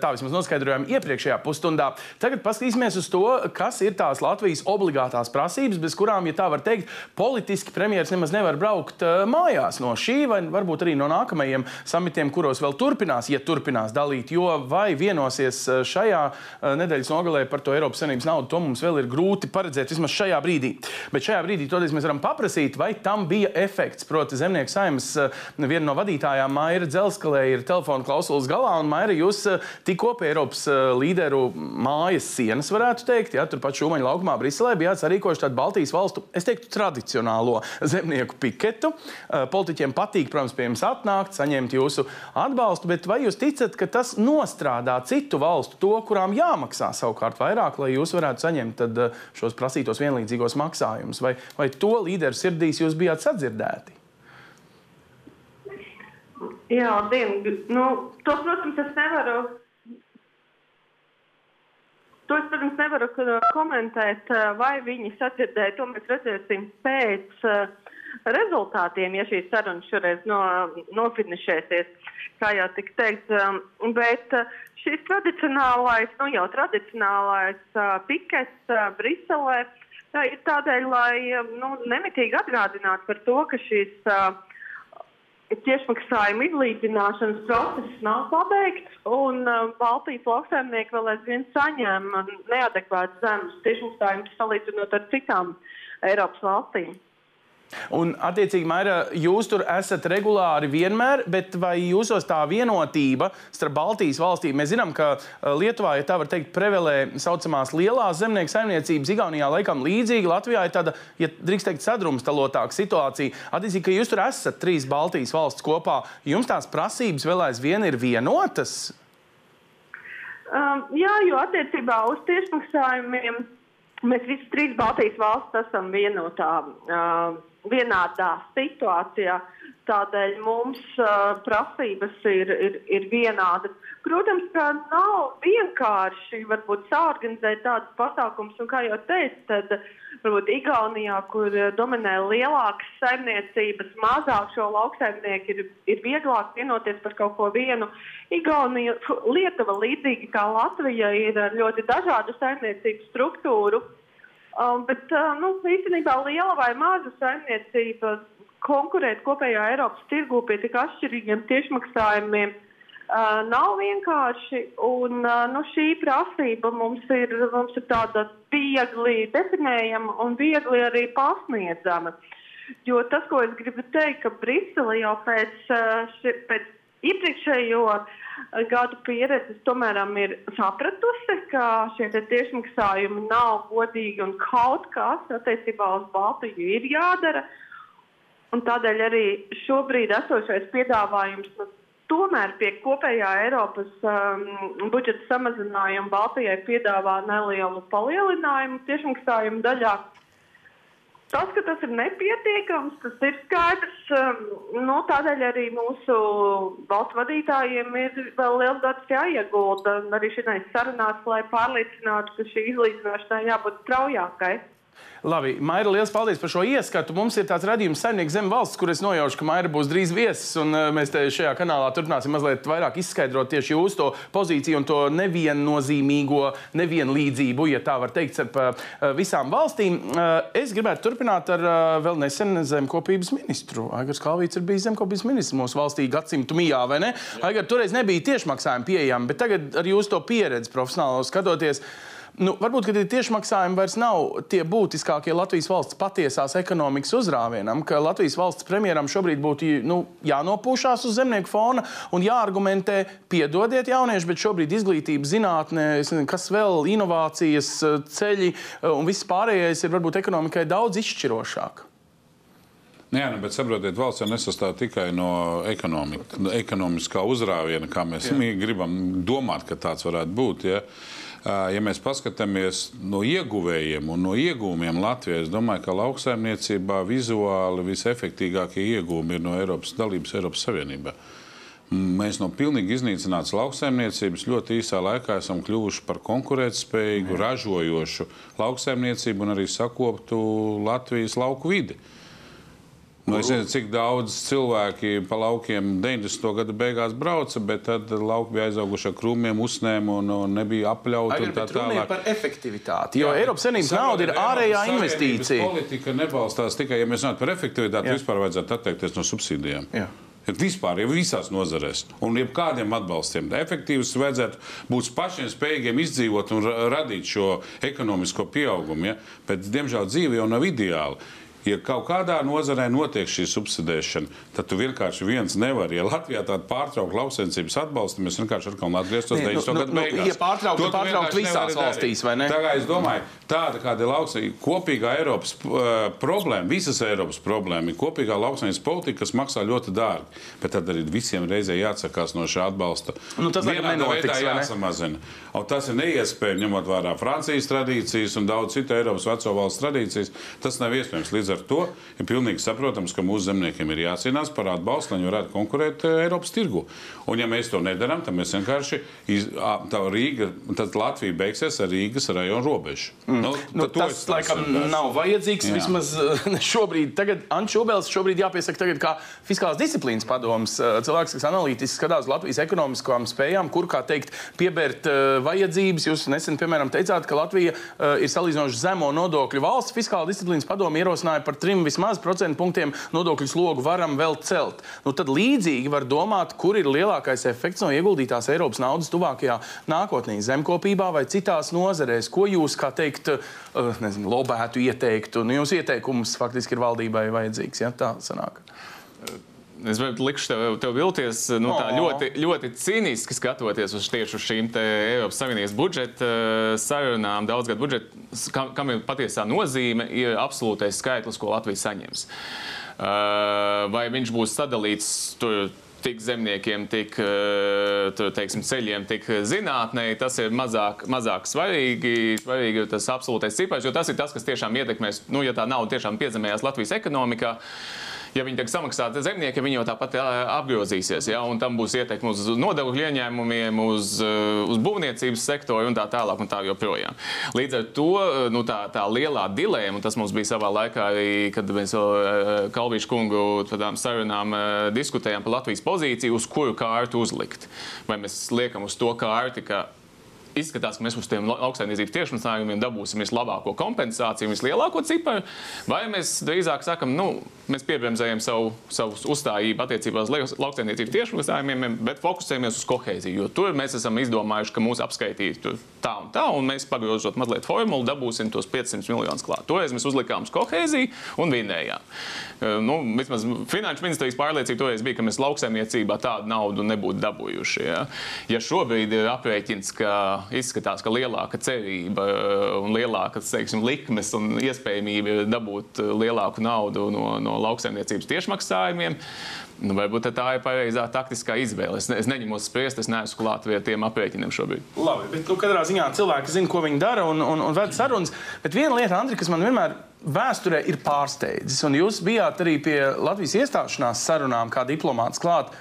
Tā vismaz noskaidrojām iepriekšējā pusstundā. Tagad paskatīsimies uz to, kas ir tās Latvijas obligātās prasības, bez kurām, ja tā var teikt, politiski premjeras nemaz nevar braukt mājās no šī vai varbūt arī no nākamajiem samitiem, kuros vēl turpinās, ja turpinās dalīt. Jo vai vienosies eh, šajā eh, nedēļas nogalē par to Eiropas Savienības naudu, to mums vēl ir grūti paredzēt vismaz šajā brīdī. Bet šajā brīdī toties mēs varam paprasīt, vai tam bija efekts. Proti, zemnieku saimnes eh, viena no vadītājām, Maija Dzelskalē, ir telefona klausulas galā, un Maija, jūs tikko pie Eiropas līderu mājas sienas, varētu teikt, ja turpat Šumaņa laukumā Briselē bijāt sarīkojuši tādu Baltijas valstu, es teiktu, tradicionālo zemnieku piketu. Politiķiem patīk, protams, pie jums atnākt, saņemt jūsu atbalstu, bet vai jūs ticat, ka tas nostrādā citu valstu to, kurām jāmaksā savukārt vairāk, lai jūs varētu saņemt tad, eh, šos prasītos vienlīdzīgos maksājumus? Vai, vai to līderu sirdīs jūs bijāt sadzirdēti? Jā, dien, nu, to, protams, es nevaru. To es, protams, nevaru komentēt, eh, vai viņi sadzirdēja. To mēs redzēsim pēc uh, rezultātiem, ja šīs sarunas šoreiz no, nofinišēsies kā jau tika teikts. Um, bet uh, šis tradicionālais, nu jau tradicionālais uh, pikets uh, Briselē ir tādēļ, lai nu, nemitīgi atgādinātu par to, ka šīs tiešmaksājuma izlīdzināšanas process nav pabeigts, un uh, Baltijas lauksaimnieki vēl aizvien saņem neadekvātus zemes tiešmaksājumus salīdzinot ar citām Eiropas valstīm. Un, attiecīgi, Maira, jūs tur esat regulāri vienmēr, bet vai jūsos tā vienotība starp Baltijas valstīm? Mēs zinām, ka uh, Lietuvā, ja tā var teikt, prevelē saucamās lielās zemnieku saimniecības, Igaunijā laikam līdzīgi, Latvijā ir tāda, ja drīkst teikt, sadrumstalotāka situācija. Attiecīgi, ka jūs tur esat trīs Baltijas valsts kopā, jums tās prasības vēl aizvien ir vienotas? Um, jā, jo attiecībā uz tiešmaksājumiem mēs visi trīs Baltijas valstis esam vienotā. Uh, vienādā situācijā. Tādēļ mums uh, prasības ir, ir, ir vienādas. Protams, ka nav vienkārši varbūt, saorganizēt tādus pasākumus, un kā jau teicu, tad varbūt Igaunijā, kur dominē lielākas saimniecības, mazāk šo lauksaimnieku ir, ir vieglāk vienoties par kaut ko vienu. Igaunija, Lietuva līdzīgi kā Latvija ir ar ļoti dažādu saimniecību struktūru. Um, bet uh, nu, īstenībā liela vai maza saimniecība konkurēt kopējā Eiropas tirgū pie tik atšķirīgiem tiešmaksājumiem uh, nav vienkārši. Un, uh, nu, šī prasība mums ir, mums ir tāda viegli definējama un viegli arī pasniedzama. Jo tas, ko es gribu teikt, ka Brisele jau pēc, uh, ši, pēc iepriekšējo gadu pieredzes tomēr ir sapratusi, ka šie tiešmaksājumi nav godīgi un kaut kas attiecībā uz Baltiju ir jādara. Un tādēļ arī šobrīd esošais piedāvājums nu, tomēr pie kopējā Eiropas um, budžeta samazinājuma Baltijai piedāvā nelielu palielinājumu tiešmaksājumu daļā. Tas, ka tas ir nepietiekams, tas ir skaidrs. Um, nu, tādēļ arī mūsu valsts vadītājiem ir vēl liels darbs jāiegulda arī šajās sarunās, lai pārliecinātu, ka šī izlīdzināšanai jābūt straujākai. Labi, Maira, liels paldies par šo ieskatu. Mums ir tāds radījums saimnieks zem valsts, kur es nojaušu, ka Maira būs drīz viesis. Un uh, mēs šajā kanālā turpināsim mazliet vairāk izskaidrot tieši jūsu to pozīciju un to neviennozīmīgo nevienlīdzību, ja tā var teikt, ar uh, visām valstīm. Uh, es gribētu turpināt ar vēl nesen zemkopības ministru. Aigars Kalvīts ir bijis zemkopības ministrs mūsu valstī gadsimtu mijā, vai ne? Aigar, toreiz nebija tiešmaksājumi pieejami, bet tagad ar jūsu to pieredzi profesionāli skatoties. Nu, varbūt tie tiešmaksājumi vairs nav tie būtiskākie Latvijas valsts patiesās ekonomikas uzrāvienam, ka Latvijas valsts premjeram šobrīd būtu nu, jānopūšās uz zemnieku fona un jāargumentē, piedodiet, jaunieši, bet šobrīd izglītība, zinātnē, kas vēl, inovācijas, ceļi un viss pārējais ir varbūt ekonomikai daudz izšķirošāk. Nu jā, nu, bet saprotiet, valsts jau nesastāv tikai no ekonomiskā uzrāviena, kā mēs Jā. <laughs> gribam domāt, ka tāds varētu būt. Ja? Ja mēs paskatāmies no ieguvējiem un no iegūmiem Latvijā, es domāju, ka lauksaimniecībā vizuāli visefektīgākie iegūmi ir no Eiropas dalības Eiropas Savienībā. Mēs no pilnīgi iznīcinātas lauksaimniecības ļoti īsā laikā esam kļuvuši par konkurētspējīgu, ražojošu lauksaimniecību un arī sakoptu Latvijas lauku vidi. Nu, es nezinu, cik daudz cilvēki pa laukiem 90. gada beigās brauca, bet tad lauki bija aizauguši ar krūmiem, usnēm un, un nebija apļauti. Tā ir tālāk. par efektivitāti. Jo Eiropas Savienības nauda ir ārējā investīcija. Politika nebalstās tikai, ja mēs runājam par efektivitāti, Jā. vispār vajadzētu atteikties no subsīdijām. Jā. Vispār, jau visās nozarēs, un jebkādiem atbalstiem. Efektīvs vajadzētu būt pašiem spējīgiem izdzīvot un ra radīt šo ekonomisko pieaugumu. Ja? Bet, diemžēl, dzīve jau nav ideāla. Ja kaut kādā nozarē notiek šī subsidēšana, tad tu vienkārši viens nevari. Ja Latvijā tāda pārtraukta lauksaimniecības atbalsta, mēs vienkārši atkal atgrieztos Nē, nu, 90. nu, gadu nu, beigās. ja pārtraukt, tad pārtraukt visās valstīs, vai ne? Tā kā es domāju, tāda kāda ir lauksaimniecība, kopīgā Eiropas uh, problēma, visas Eiropas problēma ir kopīgā lauksaimniecības politika, kas maksā ļoti dārgi. Bet tad arī visiem reizē jāatsakās no šā atbalsta. Nu, tas nenotiks, veidā jāsamazina. Un tas ir neiespējami, ņemot vērā Francijas tradīcijas un daudz citu Eiropas veco valstu tradīcijas. Tas nav iespējams. Līdz ar to ir pilnīgi saprotams, ka mūsu zemniekiem ir jācīnās par atbalstu, lai viņi varētu konkurēt eh, Eiropas tirgu. Un, ja mēs to nedarām, tad mēs vienkārši iz, tā Rīga, tad Latvija beigsies ar Rīgas rajonu robežu. Mm. Nu, Nu, tas laikam saprotu. nav vajadzīgs. Jā. Vismaz šobrīd, tagad Ančs Čubēls šobrīd jāpiesaka tagad kā fiskālās disciplīnas padoms. Cilvēks, kas analītiski skatās Latvijas ekonomiskām spējām, kur, kā teikt, piebērt eh, vajadzības. Jūs nesen, piemēram, teicāt, ka Latvija eh, ir salīdzinoši zemo nodokļu valsts. Fiskālā disciplīnas padoma ierosināja par trim vismaz procentu punktiem nodokļu slogu varam vēl celt. Nu, tad līdzīgi var domāt, kur ir lielākais efekts no ieguldītās Eiropas naudas tuvākajā nākotnē, zemkopībā vai citās nozarēs. Ko jūs, kā teikt, eh, nezinu, lobētu, ieteiktu? Nu, jums ieteikums faktiski ir valdībai vajadzīgs. Ja? Tā sanāk. Es likšu tev, tev vilties nu, tā O. ļoti, ļoti cīniski skatoties uz tieši uz šīm Eiropas Savienības budžeta eh, sarunām, daudzgadu budžetu, kam, kam ir patiesā nozīme, ir absolūtais skaitlis, ko Latvija saņems. Eh, Vai viņš būs sadalīts tur? Tik zemniekiem, tik eh, teiksim, ceļiem, tik zinātnē, tas ir mazāk, mazāk svarīgi. Svarīgi ir tas absolūtais cipars, jo tas ir tas, kas tiešām ietekmēs, nu, ja tā nauda tiešām piezemējās Latvijas ekonomikā. Ja viņi tiek samaksāti zemnieki, viņi jau tāpat apgrozīsies. Ja? un Tam būs ietekme uz nodokļu ieņēmumiem, uz, uh, uz būvniecības sektoru un tā tālāk. Un tā joprojām. Līdz ar to uh, nu, tā, tā lielā dilēma, un tas mums bija savā laikā, arī, kad mēs vēl Kalvīšu kungu tādām sarunām diskutējām par Latvijas pozīciju, uz kuru kārtu uzlikt. Vai mēs liekam uz to kārti, ka izskatās, ka mēs uz tiem lauksaimniecības tiešmaksājumiem dabūsim vislabāko kompensāciju, vislielāko ciparu, vai mēs drīzāk sakam, nu, mēs piebremzējam savu, savu uzstājību attiecībā uz lauksaimniecības tiešmaksājumiem, bet fokusējamies uz kohēziju. Jo tur mēs esam izdomājuši, ka mūsu apskaitīt tur tā un tā, un mēs pagrozot mazliet formulu, dabūsim tos 500 miljonus klāt. Toreiz mēs uzlikām uz kohēziju un vinējām. Eh, Nu, vismaz finanšu ministrijas pārliecība toreiz bija, ka mēs lauksaimniecībā tādu naudu nebūtu dabūjuši. Ja, ja šobrīd ir aprēķins, ka izskatās, ka lielāka cerība un lielākas teiksim, likmes un iespējamība dabūt eh, lielāku naudu no, no lauksaimniecības tiešmaksājumiem, nu, varbūt tā ir pareizā taktiskā izvēle. Es, ne, es neņemos spriest, es neesmu klāt pie tiem aprēķiniem šobrīd. Labi, bet nu, katrā ziņā cilvēki zina, ko viņi dara un, un, un ved sarunas. Bet viena lieta, Andri, kas man vienmēr vēsturē ir pārsteidzis, un jūs bijāt arī pie Latvijas iestāšanās sarunām kā diplomāts klāt.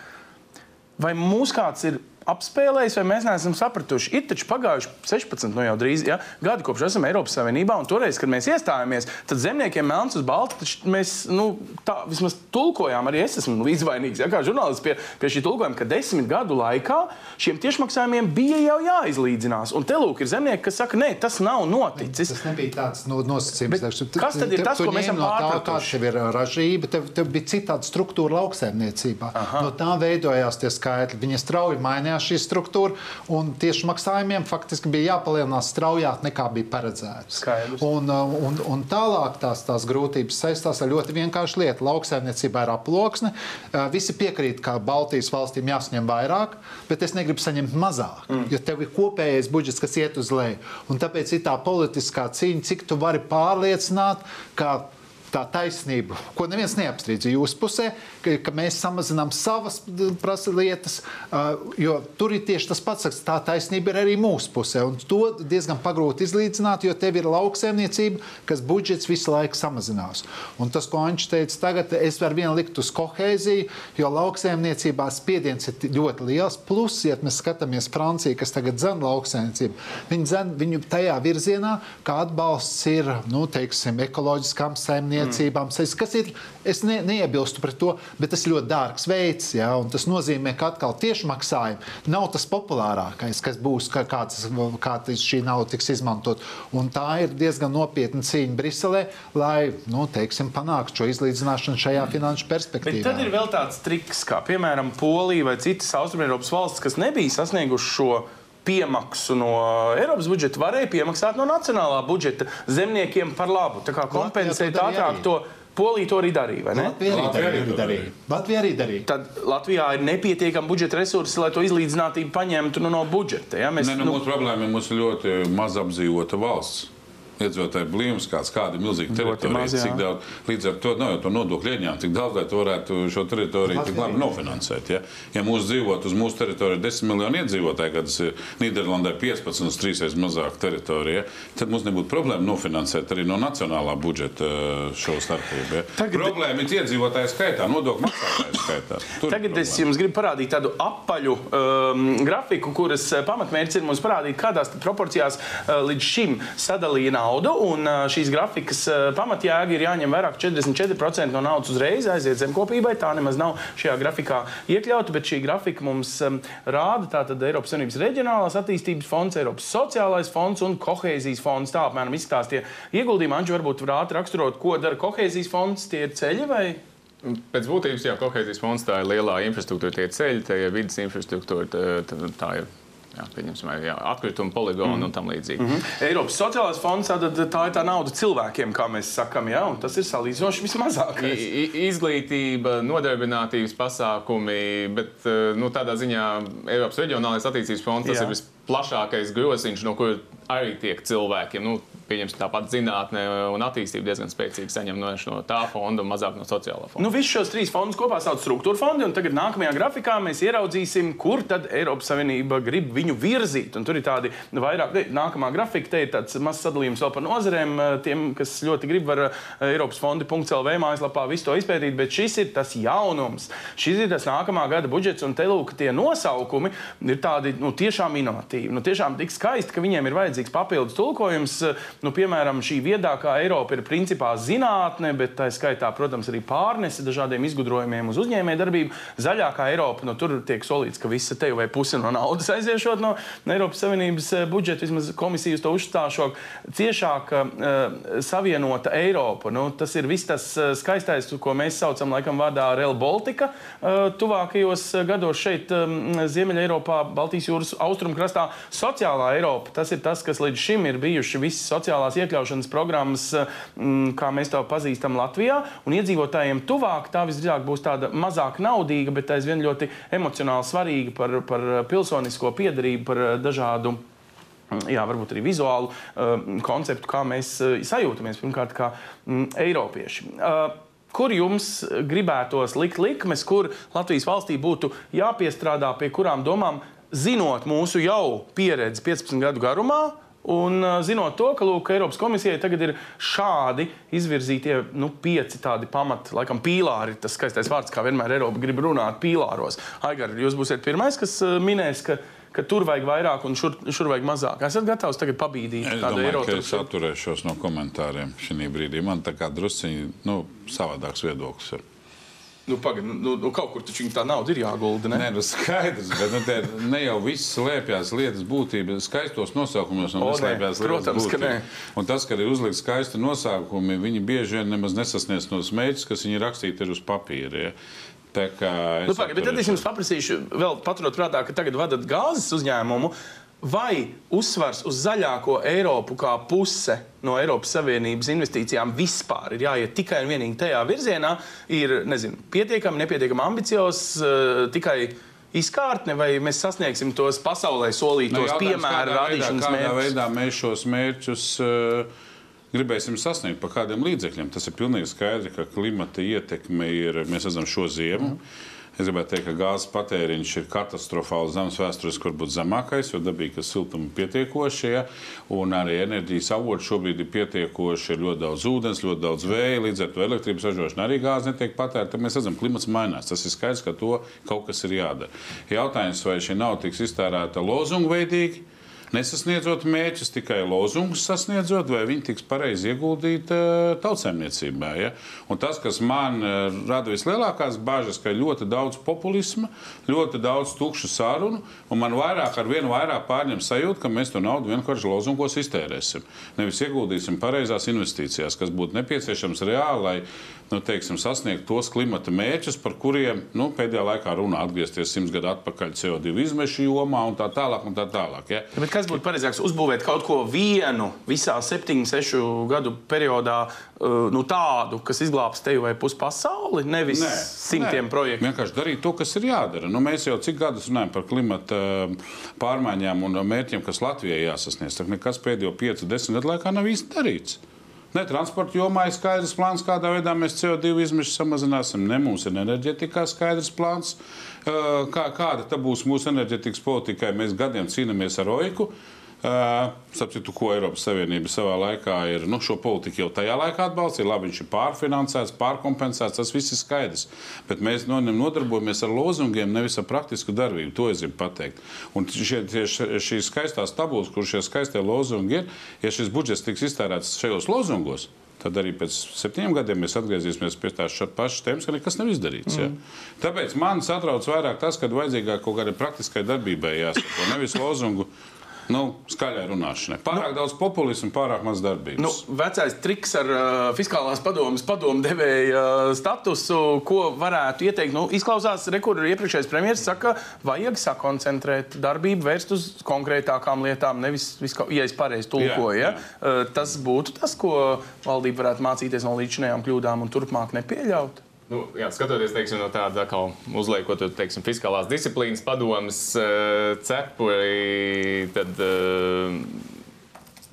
Vai mūs kāds ir apspēlējis, vai mēs neesam sapratuši? Ir taču pagājuši 16, nu jau drīz ja, gadi, kopš esam Eiropas Savienībā, un toreiz, kad mēs iestājāmies, tad zemniekiem melns uz balta, taču mēs nu, tā vismaz tulkojām, arī es esmu līdzvainīgs, ja, kā žurnālists pie, pie šī tulkojuma, ka desmit gadu laikā šiem tiešmaksājumiem bija jau jāizlīdzinās. Un te lūk, ir zemnieki, kas saka, nē, tas nav noticis. Tas nebija tāds no, nosacījums. Bet kas tad ir tas, ko mēs esam pārpratuši? Kāda tev ir ā, ražība, tev, tev bija citāda struktūra lauksaimniecībā. Aha. No tā veidojās tie skaitļi. Viņa strauji mainījās šī struktūra, un tieši maksājumiem faktiski bija jāpalielinās straujāk nekā bija paredzēts. Un, ā, un, un tālāk tās, tās grūtības saistās ar ļoti vienkāršu lietu. Lauksaimniecībā ir aploksne. Ā, Visi piekrīt, ka Baltijas valstīm jāsaņem vairāk, bet es negribu saņemt mazāk. Mm. Jo tev ir kopējais budžets, kas iet uz leju. Un tāpēc ir tā politiskā cīņa, cik tu vari pārliecināt, ka tā taisnība, ko neviens neapstrīd jūsu pusē, ka, ka mēs samazinām savas prasa lietas, jo tur ir tieši tas pats, tā taisnība ir arī mūsu pusē. Un to diezgan pagrūti izlīdzināt, jo tev ir lauksaimniecība, kas budžets visu laiku samazinās. Un tas, ko Ančs teica, tagad es varu vien likt uz kohēziju, jo lauksaimniecībā spiediens ir ļoti liels. Plus, ja mēs skatāmies Franciju, kas tagad zem lauksaimniecību, viņi zem viņu tajā virzienā, kā atbalsts ir nu, teiksim, ekoloģiskām saimniecībām. Mm. Kas ir, es ne, neiebilstu pret to, bet tas ir ļoti dārgs veids. Ja, tas nozīmē, ka atkal tieši maksājumi nav tas populārākais, kas būs, kā, kāds, kā šī nauda tiks izmantot. Un tā ir diezgan nopietna cīņa Briselē, lai nu, teiksim, panāktu šo izlīdzināšanu šajā finanšu perspektīvā. Bet tad ir vēl tāds triks, kā piemēram Polija vai citas Austrumēropas valstis, kas nebija sasnieguši šo piemaksu no Eiropas budžeta varēja piemaksāt no nacionālā budžeta zemniekiem par labu. Tā kā kompensēt ātrāk to. Polija to arī darīja. Latvija arī darīja. darīja. Latvija arī darīja. Tad Latvijā ir nepietiekami budžeta resursi, lai to izlīdzinātību paņemtu nu, no budžeta. Ja? Mēs, ne, nu, mūsu problēma ir mūsu ļoti maz apdzīvota valsts iedzīvotāju blīvums, kāds, kāda ir milzīga teritorija, cik daudz, līdz ar to, no, to nodokļu ieņēmumu, cik daudz, lai tu varētu šo teritoriju tik labi nofinansēt. Ja, ja mūsu dzīvot uz mūsu teritoriju 10 miljoni iedzīvotāji, kad tas ir Nīderlandē 15 uz 3 reizes mazāk teritorija, tad mums nebūtu problēma nofinansēt arī no nacionālā budžeta uh, šo starpību. Ja. Tagad, problēma ir iedzīvotāju skaitā, nodokļu maksātāju skaitā. Tur Tagad es jums gribu parādīt tādu apaļu um, grafiku, kuras uh, pamatmērķis ir mums parādīt, kādās proporcijās uh, līdz šim sadalīja naudu naudu, un šīs grafikas pamatjēga ir jāņem vērā, ka 44% no naudas uzreiz aiziet zemkopībai. Tā nemaz nav šajā grafikā iekļauta, bet šī grafika mums rāda tātad Eiropas Savienības reģionālās attīstības fonds, Eiropas sociālais fonds un kohēzijas fonds. Tā apmēram izstāstīja ieguldījumi. Anģi varbūt varētu raksturot, ko dara kohēzijas fonds, tie ir ceļi vai? Pēc būtības, jā, kohēzijas fonds tā ir lielā infrastruktūra, tie ceļi, tie ir vidas infrastruktūra, tā ir Jā, pieņemsim, jā, atkrituma poligonu mm. un tam līdzīgi. Mm -hmm. Eiropas sociālais fonds tad, tā ir tā nauda cilvēkiem, kā mēs sakām, jā, un tas ir salīdzinoši vismazākais. I, izglītība, nodarbinātības pasākumi, bet eh, nu, tādā ziņā Eiropas reģionālais attīstības fonds tas jā. ir visplašākais groziņš, no kur arī tiek cilvēkiem. Nu, pieņemsim, tāpat zinātnē un attīstība diezgan spēcīgi saņem no, no tā fonda un mazāk no sociālā fonda. Nu, Visus šos trīs fondus kopā sauc struktūra fondi, un tagad nākamajā grafikā mēs ieraudzīsim, kur tad Eiropas Savienība grib viņu virzīt. Un tur ir tādi vairāk, nākamā grafika, te ir tāds mazs sadalījums vēl par nozarēm. Tiem, kas ļoti grib, var Eiropas fondi.lv mājaslapā visu to izpētīt, bet šis ir tas jaunums. Šis ir tas nākamā gada budžets, un te lūk, tie nosaukumi ir tādi nu, tiešām inovatīvi, nu, tiešām tik skaisti, ka viņiem ir vajadzīgs papildus tulkojums nu, piemēram, šī viedākā Eiropa ir principā zinātne, bet tā skaitā, protams, arī pārnese dažādiem izgudrojumiem uz uzņēmējdarbību. Zaļākā Eiropa, nu, tur tiek solīts, ka visa te vai puse no naudas <laughs> aiziešot no Eiropas Savienības eh, budžeta, vismaz komisijas to uzstāšot, ciešāk uh, savienota Eiropa. Nu, tas ir viss tas eh, skaistais, ko mēs saucam laikam vārdā Rail Baltica. Uh, tuvākajos gados šeit, um, Ziemeļa Eiropā, Baltijas jūras austrumkrastā, sociālā Eiropa. Tas ir tas, kas līdz šim ir bijuši visi sociālā sociālās iekļaušanas programmas, mm, kā mēs to pazīstam Latvijā. Un iedzīvotājiem tuvāk tā visdrīzāk būs tāda mazāk naudīga, bet aizvien ļoti emocionāli svarīga par, par pilsonisko piedarību, par dažādu. Jā, varbūt arī vizuālu uh, konceptu, kā mēs uh, sajūtamies pirmkārt kā mm, Eiropieši. Uh, kur jums gribētos likt likmes, kur Latvijas valstī būtu jāpiestrādā, pie kurām domām, zinot mūsu jau pieredzi 15 gadu garumā, Un zinot to, ka lūk, Eiropas komisijai tagad ir šādi izvirzītie nu, pieci tādi pamati, laikam, pīlāri, tas skaistais vārds, kā vienmēr Eiropa grib runāt pīlāros. Aigar, jūs būsiet pirmais, kas minēs, ka, ka tur vajag vairāk un šur, šur vajag mazāk. Esat gatavs tagad pabīdīt es kādu Eiropu? Es atturēšos no komentāriem šī brīdī. Man tā kā drusciņi nu, savādāks viedoklis ir. Nu, pagad, nu, nu, kaut kur taču tā nauda ir jāgulda. Ne, Nē, nu, skaidrs, bet nu, te, ne jau viss slēpjas lietas būtība. Skaistos nosaukumos no slēpjas lietas būtība. Un tas, ka ir uzlikti skaisti nosaukumi, viņi bieži vien nemaz nesasniedz tos mērķus, kas viņi rakstīti ir uz papīra. Ja. Nu, pagad, bet tad es jums paprasīšu, vēl paturot prātā, ka tagad vadat gāzes uzņēmumu. Vai uzsvars uz zaļāko Eiropu kā puse no Eiropas Savienības investīcijām vispār ir jāiet tikai un vienīgi tajā virzienā, ir nezinu, pietiekami, nepietiekami ambiciozs, uh, tikai izkārtne, vai mēs sasniegsim tos pasaulē solītos nu, piemēru radīšanas mērķus? Kādā veidā mēs šos mērķus uh, gribēsim sasniegt, pa kādiem līdzekļiem. Tas ir pilnīgi skaidrs, ka klimata ietekme ir, mēs redzam šo ziemu. Mm. Es gribētu teikt, ka gāzes patēriņš ir katastrofāli zems vēsturiski, varbūt zemākais, jo dabīgi, ka siltuma pietiekoši, ja, un arī enerģijas avoti šobrīd ir pietiekoši, ir ļoti daudz ūdens, ļoti daudz vēja, līdz ar to elektrības ražošana arī gāze netiek patērta. Mēs redzam, klimats mainās. Tas ir skaidrs, ka to kaut kas ir jādara. Jautājums, vai šī nauda tiks iztērēta lozungu veidīgi? Nesasniedzot mērķus, tikai lozungus sasniedzot, vai viņi tiks pareizi ieguldīti uh, tautsēmniecībā. Ja? Un tas, kas man uh, rada vislielākās bažas, ka ļoti daudz populisma, ļoti daudz tukšu sarunu, un man vairāk ar vienu vairāk pārņem sajūta, ka mēs to naudu vienkārši lozungos iztērēsim. Nevis ieguldīsim pareizās investīcijās, kas būtu nepieciešams reāli, lai nu, teiksim, sasniegt tos klimata mērķus, par kuriem nu, pēdējā laikā runā atgriezties simts gadu atpakaļ CO2 izmešu jomā un tā tālāk. Un tā tālāk ja? Bet kas būtu pareizāks? Uzbūvēt kaut ko vienu visā septiņu, sešu gadu periodā, uh, nu, tādu, kas izglābs tevi vai pusi pasauli, nevis nē, simtiem nē. projektu. Vienkārši darīt to, kas ir jādara. Nu, mēs jau cik gadus runājam par klimata uh, pārmaiņām un mērķiem, kas Latvijai jāsasniedz. Tā nekas pēdējo 5, 10 gadu laikā nav īsti darīts. Ne transporta jomā ir skaidrs plāns, kādā veidā mēs CO2 izmešus samazināsim. Ne mums ir enerģetikā skaidrs plāns, kā, kāda būs mūsu enerģetikas politikai. Mēs gadiem cīnāmies ar OIKU. Sapratu, ko Eiropas Savienība savā laikā ir. Nu, šo politiku jau tajā laikā atbalstīja. Labi, viņš ir pārfinansēts, pārkompensēts, tas viss ir skaidrs. Bet mēs no nodarbojamies ar lozungiem, nevis ar praktisku darbību. To es gribu pateikt. Un šie, šīs skaistās tabulas, kur šie skaistie lozungi ir, ja šis budžets tiks iztērēts šajos lozungos, tad arī pēc septiņiem gadiem mēs atgriezīsimies pie tās pašas tēmas, ka nekas nav izdarīts. Mm. Ja? Tāpēc man satrauc vairāk tas, ka vajadzīgāk kaut kādai praktiskai darbībai jāsako, nevis lozungu Nu, skaļai runāšanai. Pārāk nu, daudz populismu, pārāk maz darbības. Nu, vecais triks ar uh, fiskālās padomus padomdevēja uh, statusu, ko varētu ieteikt. Nu, izklausās, kur iepriekšējais premjerministrs saka, vajag sakoncentrēt darbību, vērst uz konkrētākām lietām, nevis, viskā, ja es pareizi tulkoju. Ja? Uh, tas būtu tas, ko valdība varētu mācīties no līdzinējām kļūdām un turpmāk nepieļaut. Nu, jā, skatoties teiksim, no tāda uzliekot teiksim, fiskālās disciplīnas padomas uh, cepuri, tad uh,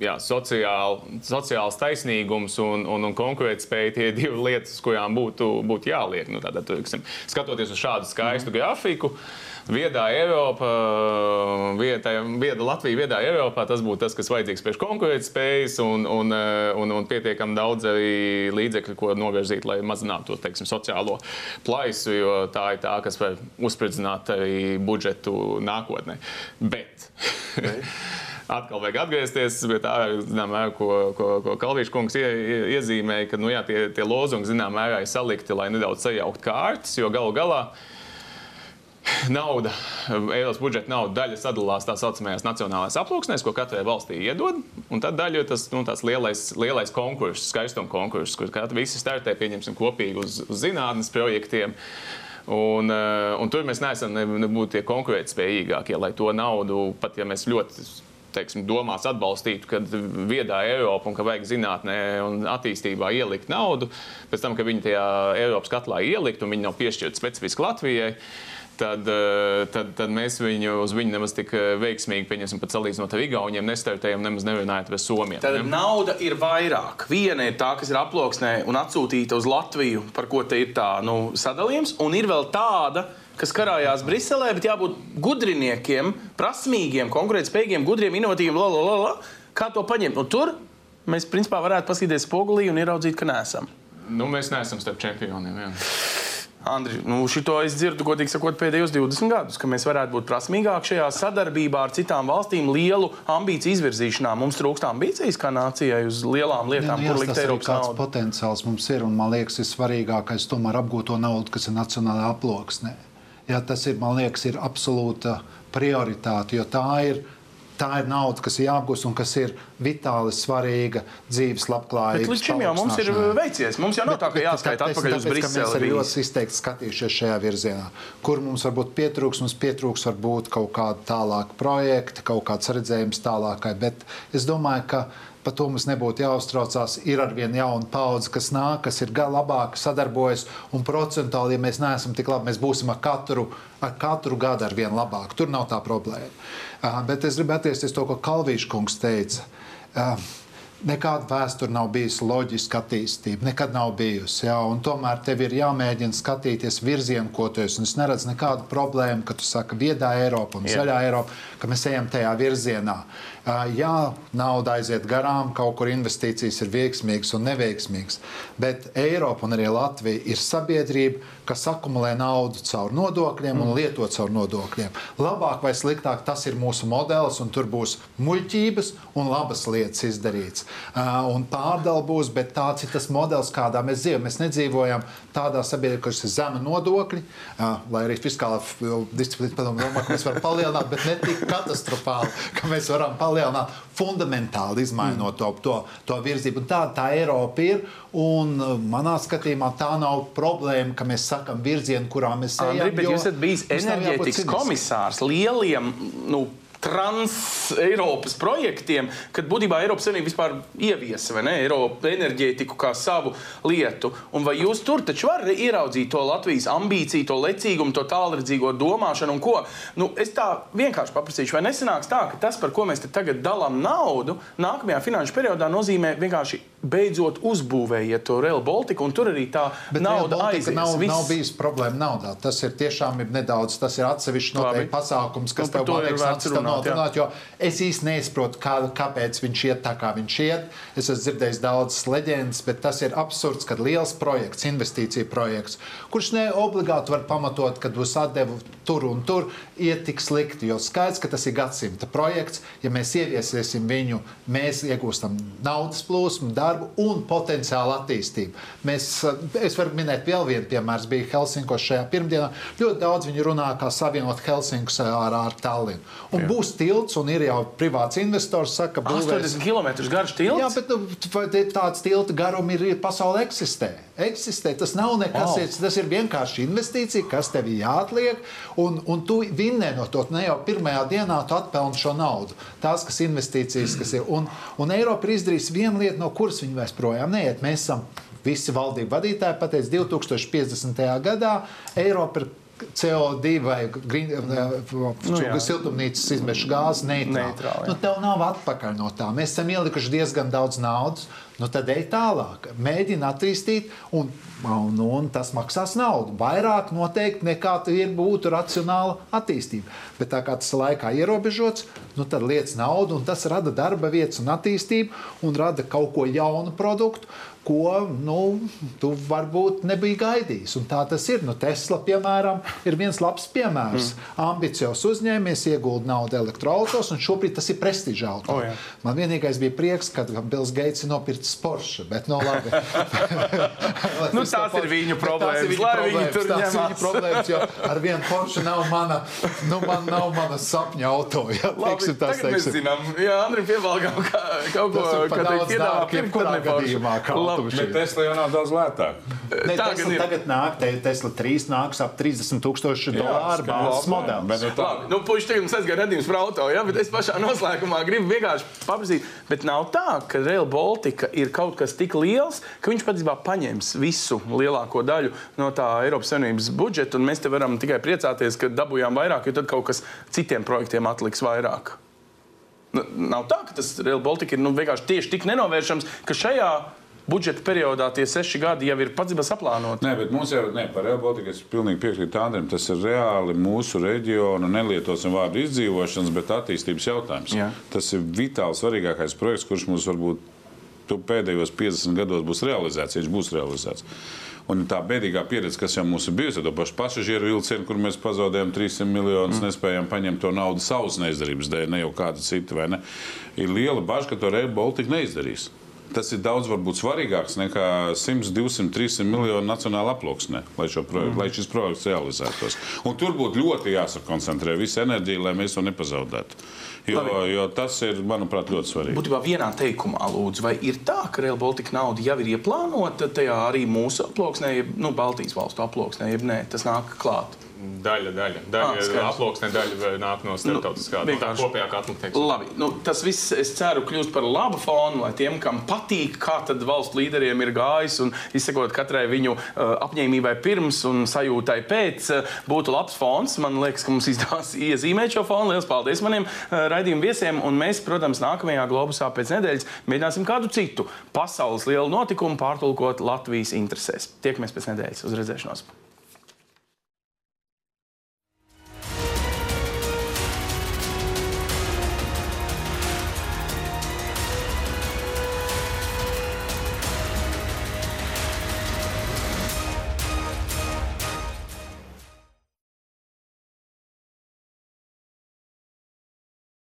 jā, sociāli, sociāls taisnīgums un, un, un konkurētspēja tie <laughs> divas lietas, kurām būtu, būtu jāliek. Nu, tātad, teiksim, skatoties uz šādu skaistu mm. grafiku. Uh, viedā Eiropa, vieta, vieda Latvija viedā Eiropā, tas būtu tas, kas vajadzīgs priekš konkurētspējas un, un, un, un pietiekami daudz arī līdzekļu, ko novirzīt, lai mazinātu to teiksim, sociālo plaisu, jo tā ir tā, kas var uzspridzināt arī budžetu nākotnē. Bet. <laughs> atkal vajag atgriezties pie tā, zinām, mērā, ko, ko, ko Kalvīša kungs ie, iezīmēja, ka nu, jā, tie, tie lozungi zināmā mērā ir salikti, lai nedaudz sajaukt kārtas, jo galu galā nauda, Eiropas budžeta nauda daļa sadalās tā saucamajās nacionālajās aploksnēs, ko katrai valstī iedod. Un tad daļa ir tas nu, lielais, lielais konkurss, skaistuma konkurss, kur visi startē pieņemsim kopīgi uz, uz zinātnes projektiem. Un, eh, un tur mēs neesam nebūtu tie konkurētspējīgākie, lai to naudu, pat ja mēs ļoti teiksim, domās atbalstītu, ka viedā Eiropa un ka vajag zinātnē un attīstībā ielikt naudu, pēc tam, ka viņi tajā Eiropas katlā ielikt un viņi nav piešķirti specifiski Latvijai tad, eh, tad, tad mēs viņu uz viņu nemaz tik eh, veiksmīgi, pieņemsim, pat salīdzinot ar Igauniem, nestartējam nemaz nevienājot ar Somiju. Tad ne? nauda ir vairāk. Viena ir tā, kas ir aploksnē un atsūtīta uz Latviju, par ko te ir tā nu, sadalījums, un ir vēl tāda, kas karājās Briselē, bet jābūt gudriniekiem, prasmīgiem, konkurētspējīgiem, gudriem, inovatīviem, la, la, la, la, kā to paņemt. Un tur mēs principā varētu paskatīties spogulī un ieraudzīt, ka neesam. Nu, mēs neesam starp čempioniem. Jā. Andri, nu, šito es dzirdu, godīgi sakot, pēdējos 20 gadus, ka mēs varētu būt prasmīgāki šajā sadarbībā ar citām valstīm, lielu ambīciju izvirzīšanā. Mums trūkst ambīcijas kā nācijai uz lielām lietām, ja, nu, kur likt Eiropas naudu. Potenciāls mums ir, un man liekas, ir svarīgākais tomēr apgūt to naudu, kas ir nacionālajā aploksnē. Ja, tas ir, man liekas, ir absolūta prioritāte, jo tā ir tā ir nauda, kas ir jāapgūst un kas ir vitāli svarīga dzīves labklājības. Bet līdz šim jau mums ir veicies. Mums jau nav bet, tā, ka jāskaita atpakaļ uz Briseli. Mēs arī ļoti izteikti skatījušies šajā virzienā. Kur mums varbūt pietrūks, mums pietrūks varbūt kaut kāda tālāka projekta, kaut kāds redzējums tālākai. Bet es domāju, ka par to mums nebūtu jāuztraucās. Ir ar vien jauna paudze, kas nāk, kas ir labāk sadarbojas. Un procentuāli, ja mēs neesam tik labi, mēs būsim ar katru, ar katru gadu ar vien labāk. Tur nav tā problēma. Uh, bet es gribu atgriezties to, ko Kalvīša kungs teica. Uh, nekāda vēsture nav bijusi loģiska attīstība. Nekad nav bijusi. Jā, tomēr tev ir jāmēģina skatīties virzienā, ko tu esi. Es neredzu nekādu problēmu, ka tu saki, viedā Eiropa un zaļā Eiropa, ka mēs ejam tajā virzienā. Jā, nauda aiziet garām, kaut kur investīcijas ir veiksmīgas un neveiksmīgas. Bet Eiropa un arī Latvija ir sabiedrība, kas akumulē naudu caur nodokļiem mm. un lieto caur nodokļiem. Labāk vai sliktāk tas ir mūsu modelis, un tur būs muļķības un labas lietas izdarīts. Un pārdala būs, bet tāds ir tas modelis, kādā mēs dzīvojam. Mēs nedzīvojam tādā sabiedrībā, kas ir zema nodokļi, lai arī fiskālā disciplīna padomā, ka mēs varam palielināt, bet ne tik katastrofāli, ka mēs varam palielināt fundamentāli izmainot to, to, to virzību. Tā, tā Eiropa ir. Un manā skatījumā tā nav problēma, ka mēs sakām virzienu, kurā mēs ejam. Andri, bet jūs esat bijis enerģētikas komisārs lieliem. Nu, trans-Eiropas projektiem, kad būtībā Eiropas Savienība vispār ieviesa ne, Eiropa enerģētiku kā savu lietu. Un vai jūs tur taču varat ieraudzīt to Latvijas ambīciju, to lecīgumu, to tālredzīgo domāšanu un ko? Nu, es tā vienkārši paprasīšu, vai nesanāks tā, ka tas, par ko mēs tagad dalām naudu, nākamajā finanšu periodā nozīmē vienkārši beidzot uzbūvējiet to Real Baltica, un tur arī tā Bet nauda aizies. Nav, viss... nav bijis problēma naudā. Tas ir tiešām ir nedaudz, tas ir atsevišķs noteikti pasākums, kas nu, tev liekas, runāt, jo es īsti neizprotu, kā, kāpēc viņš iet tā, kā viņš iet. Es esmu dzirdējis daudzas leģendas, bet tas ir absurds, kad liels projekts, investīcija projekts, kurš ne obligāti var pamatot, kad būs atdevu tur un tur, iet tik slikti, jo skaidrs, ka tas ir gadsimta projekts. Ja mēs ieviesiesim viņu, mēs iegūstam naudas plūsmu, darbu, darbu un potenciālu attīstību. Mēs, eh, es varu minēt vēl vienu piemēru. Bija Helsinkos šajā pirmdienā. Ļoti daudz viņi runā, kā savienot Helsinkus ar, ar Tallinu. Un Jā. būs tilts, un ir jau privāts investors, saka, ka 80 km garš tilts. Jā, bet nu, tāds tilta garums ir pasaulē eksistē. eksistē. Tas nav nekas, wow. tas ir vienkārši investīcija, kas tev jāatliek, un, un tu vinnē no to. Ne jau pirmajā dienā tu atpelni šo naudu. Tās, kas investīcijas, kas ir. Un, un Eiropa ir izdarījusi vienu lietu, no kuras viņi vairs projām neiet. Mēs esam visi valdību vadītāji pateicis, 2050. gadā Eiropa ir CO2 vai green, nu, siltumnīcas izmešu gāzes neitrāla. Nu, tev nav atpakaļ no tā. Mēs esam ielikuši diezgan daudz naudas. Nu, tad ej tālāk, mēģini attīstīt, un, un, un tas maksās naudu. Vairāk noteikti nekā ir būtu racionāla attīstība. Bet tā kā tas laikā ierobežots, nu, tad lietas naudu, un tas rada darba vietas un attīstību, un rada kaut ko jaunu produktu ko nu, tu varbūt nebija gaidījis. Un tā tas ir. Nu, Tesla, piemēram, ir viens labs piemērs. Mm. Ambiciozs uzņēmējs iegulda naudu elektroautos, un šobrīd tas ir prestižs auto. Oh, jā. Man vienīgais bija prieks, kad Bills Gates ir nopircis Porsche. Bet, no, labi. <laughs> <laughs> nu, tās ir viņu problēmas. Ir viņu problēmas. Tur tās ir viņu problēmas, jo ar vienu Porsche nav mana, nu, man nav mana sapņa auto. Jā, labi, teiksim, tas, tagad teiksim. mēs zinām, jā, Andri pievalgām kaut ko, ka teikt piedāvā pirkt, kurā gadījumā. Bet Tesla jau nav daudz lētāk. Ne, Tesla tagad nāk, te, Tesla 3 nāks ap 30 tūkstošu dolāru bāzes modeli. Bet, nu, tā... nu, puši, tagad mums aizgāja redzījums par auto, ja? bet es pašā noslēgumā gribu vienkārši paprasīt, bet nav tā, ka Rail Baltica ir kaut kas tik liels, ka viņš patiesībā paņems visu lielāko daļu no tā Eiropas Savienības budžeta, un mēs te varam tikai priecāties, ka dabūjām vairāk, jo tad kaut kas citiem projektiem atliks vairāk. Nav tā, ka tas Rail Baltica ir nu, vienkārši tieši tik nenovēršams, ka šajā budžeta periodā tie seši gadi jau ir pats saplānoti. Nē, bet mums jau ne, par Reālbaltiku es pilnīgi piekrītu Andriem. Tas ir reāli mūsu reģiona, nelietosim vārdu izdzīvošanas, bet attīstības jautājums. Jā. Tas ir vitāli svarīgākais projekts, kurš mums varbūt pēdējos 50 gados būs realizēts, ja viņš būs realizēts. Un tā bēdīgā pieredze, kas jau mums ir bijusi, to pašu pasažieru vilcienu, kur mēs pazaudējām 300 miljonus, mm. nespējām paņemt to naudu savas neizdarības dēļ, ne jau kāda cita, ne? ir liela bažas, ka to Real Baltica neizdarīs tas ir daudz varbūt, svarīgāks nekā 100, 200, 300 miljonu nacionāla aploksne, lai, projektu, mm. lai šis projekts realizētos. Un tur būtu ļoti jāsakoncentrē visa enerģija, lai mēs to nepazaudētu. Jo, jo tas ir, manuprāt, ļoti svarīgi. Būtībā vienā teikumā, lūdzu, vai ir tā, ka Real Baltica nauda jau ir ieplānota tajā arī mūsu aploksnē, jeb nu, Baltijas valstu aploksnē, jeb nē, tas nāk klāt? Daļa, daļa. daļa ah, aploksne daļa nāk no starptautiskā nu, tā kopējā katla. Labi, nu, tas viss, es ceru, kļūst par labu fonu, lai tiem, kam patīk, kā tad valsts līderiem ir gājis un izsekot katrai viņu uh, apņēmībai pirms un sajūtai pēc, uh, būtu labs fons. Man liekas, ka mums izdevās iezīmēt šo fonu. Lielas paldies maniem uh, raidījumu viesiem. Un mēs, protams, nākamajā globusā pēc nedēļas mēģināsim kādu citu pasaules lielu notikumu pārtulkot Latvijas interesēs. Tiekamies pēc nedēļas. Uz redzēšanos!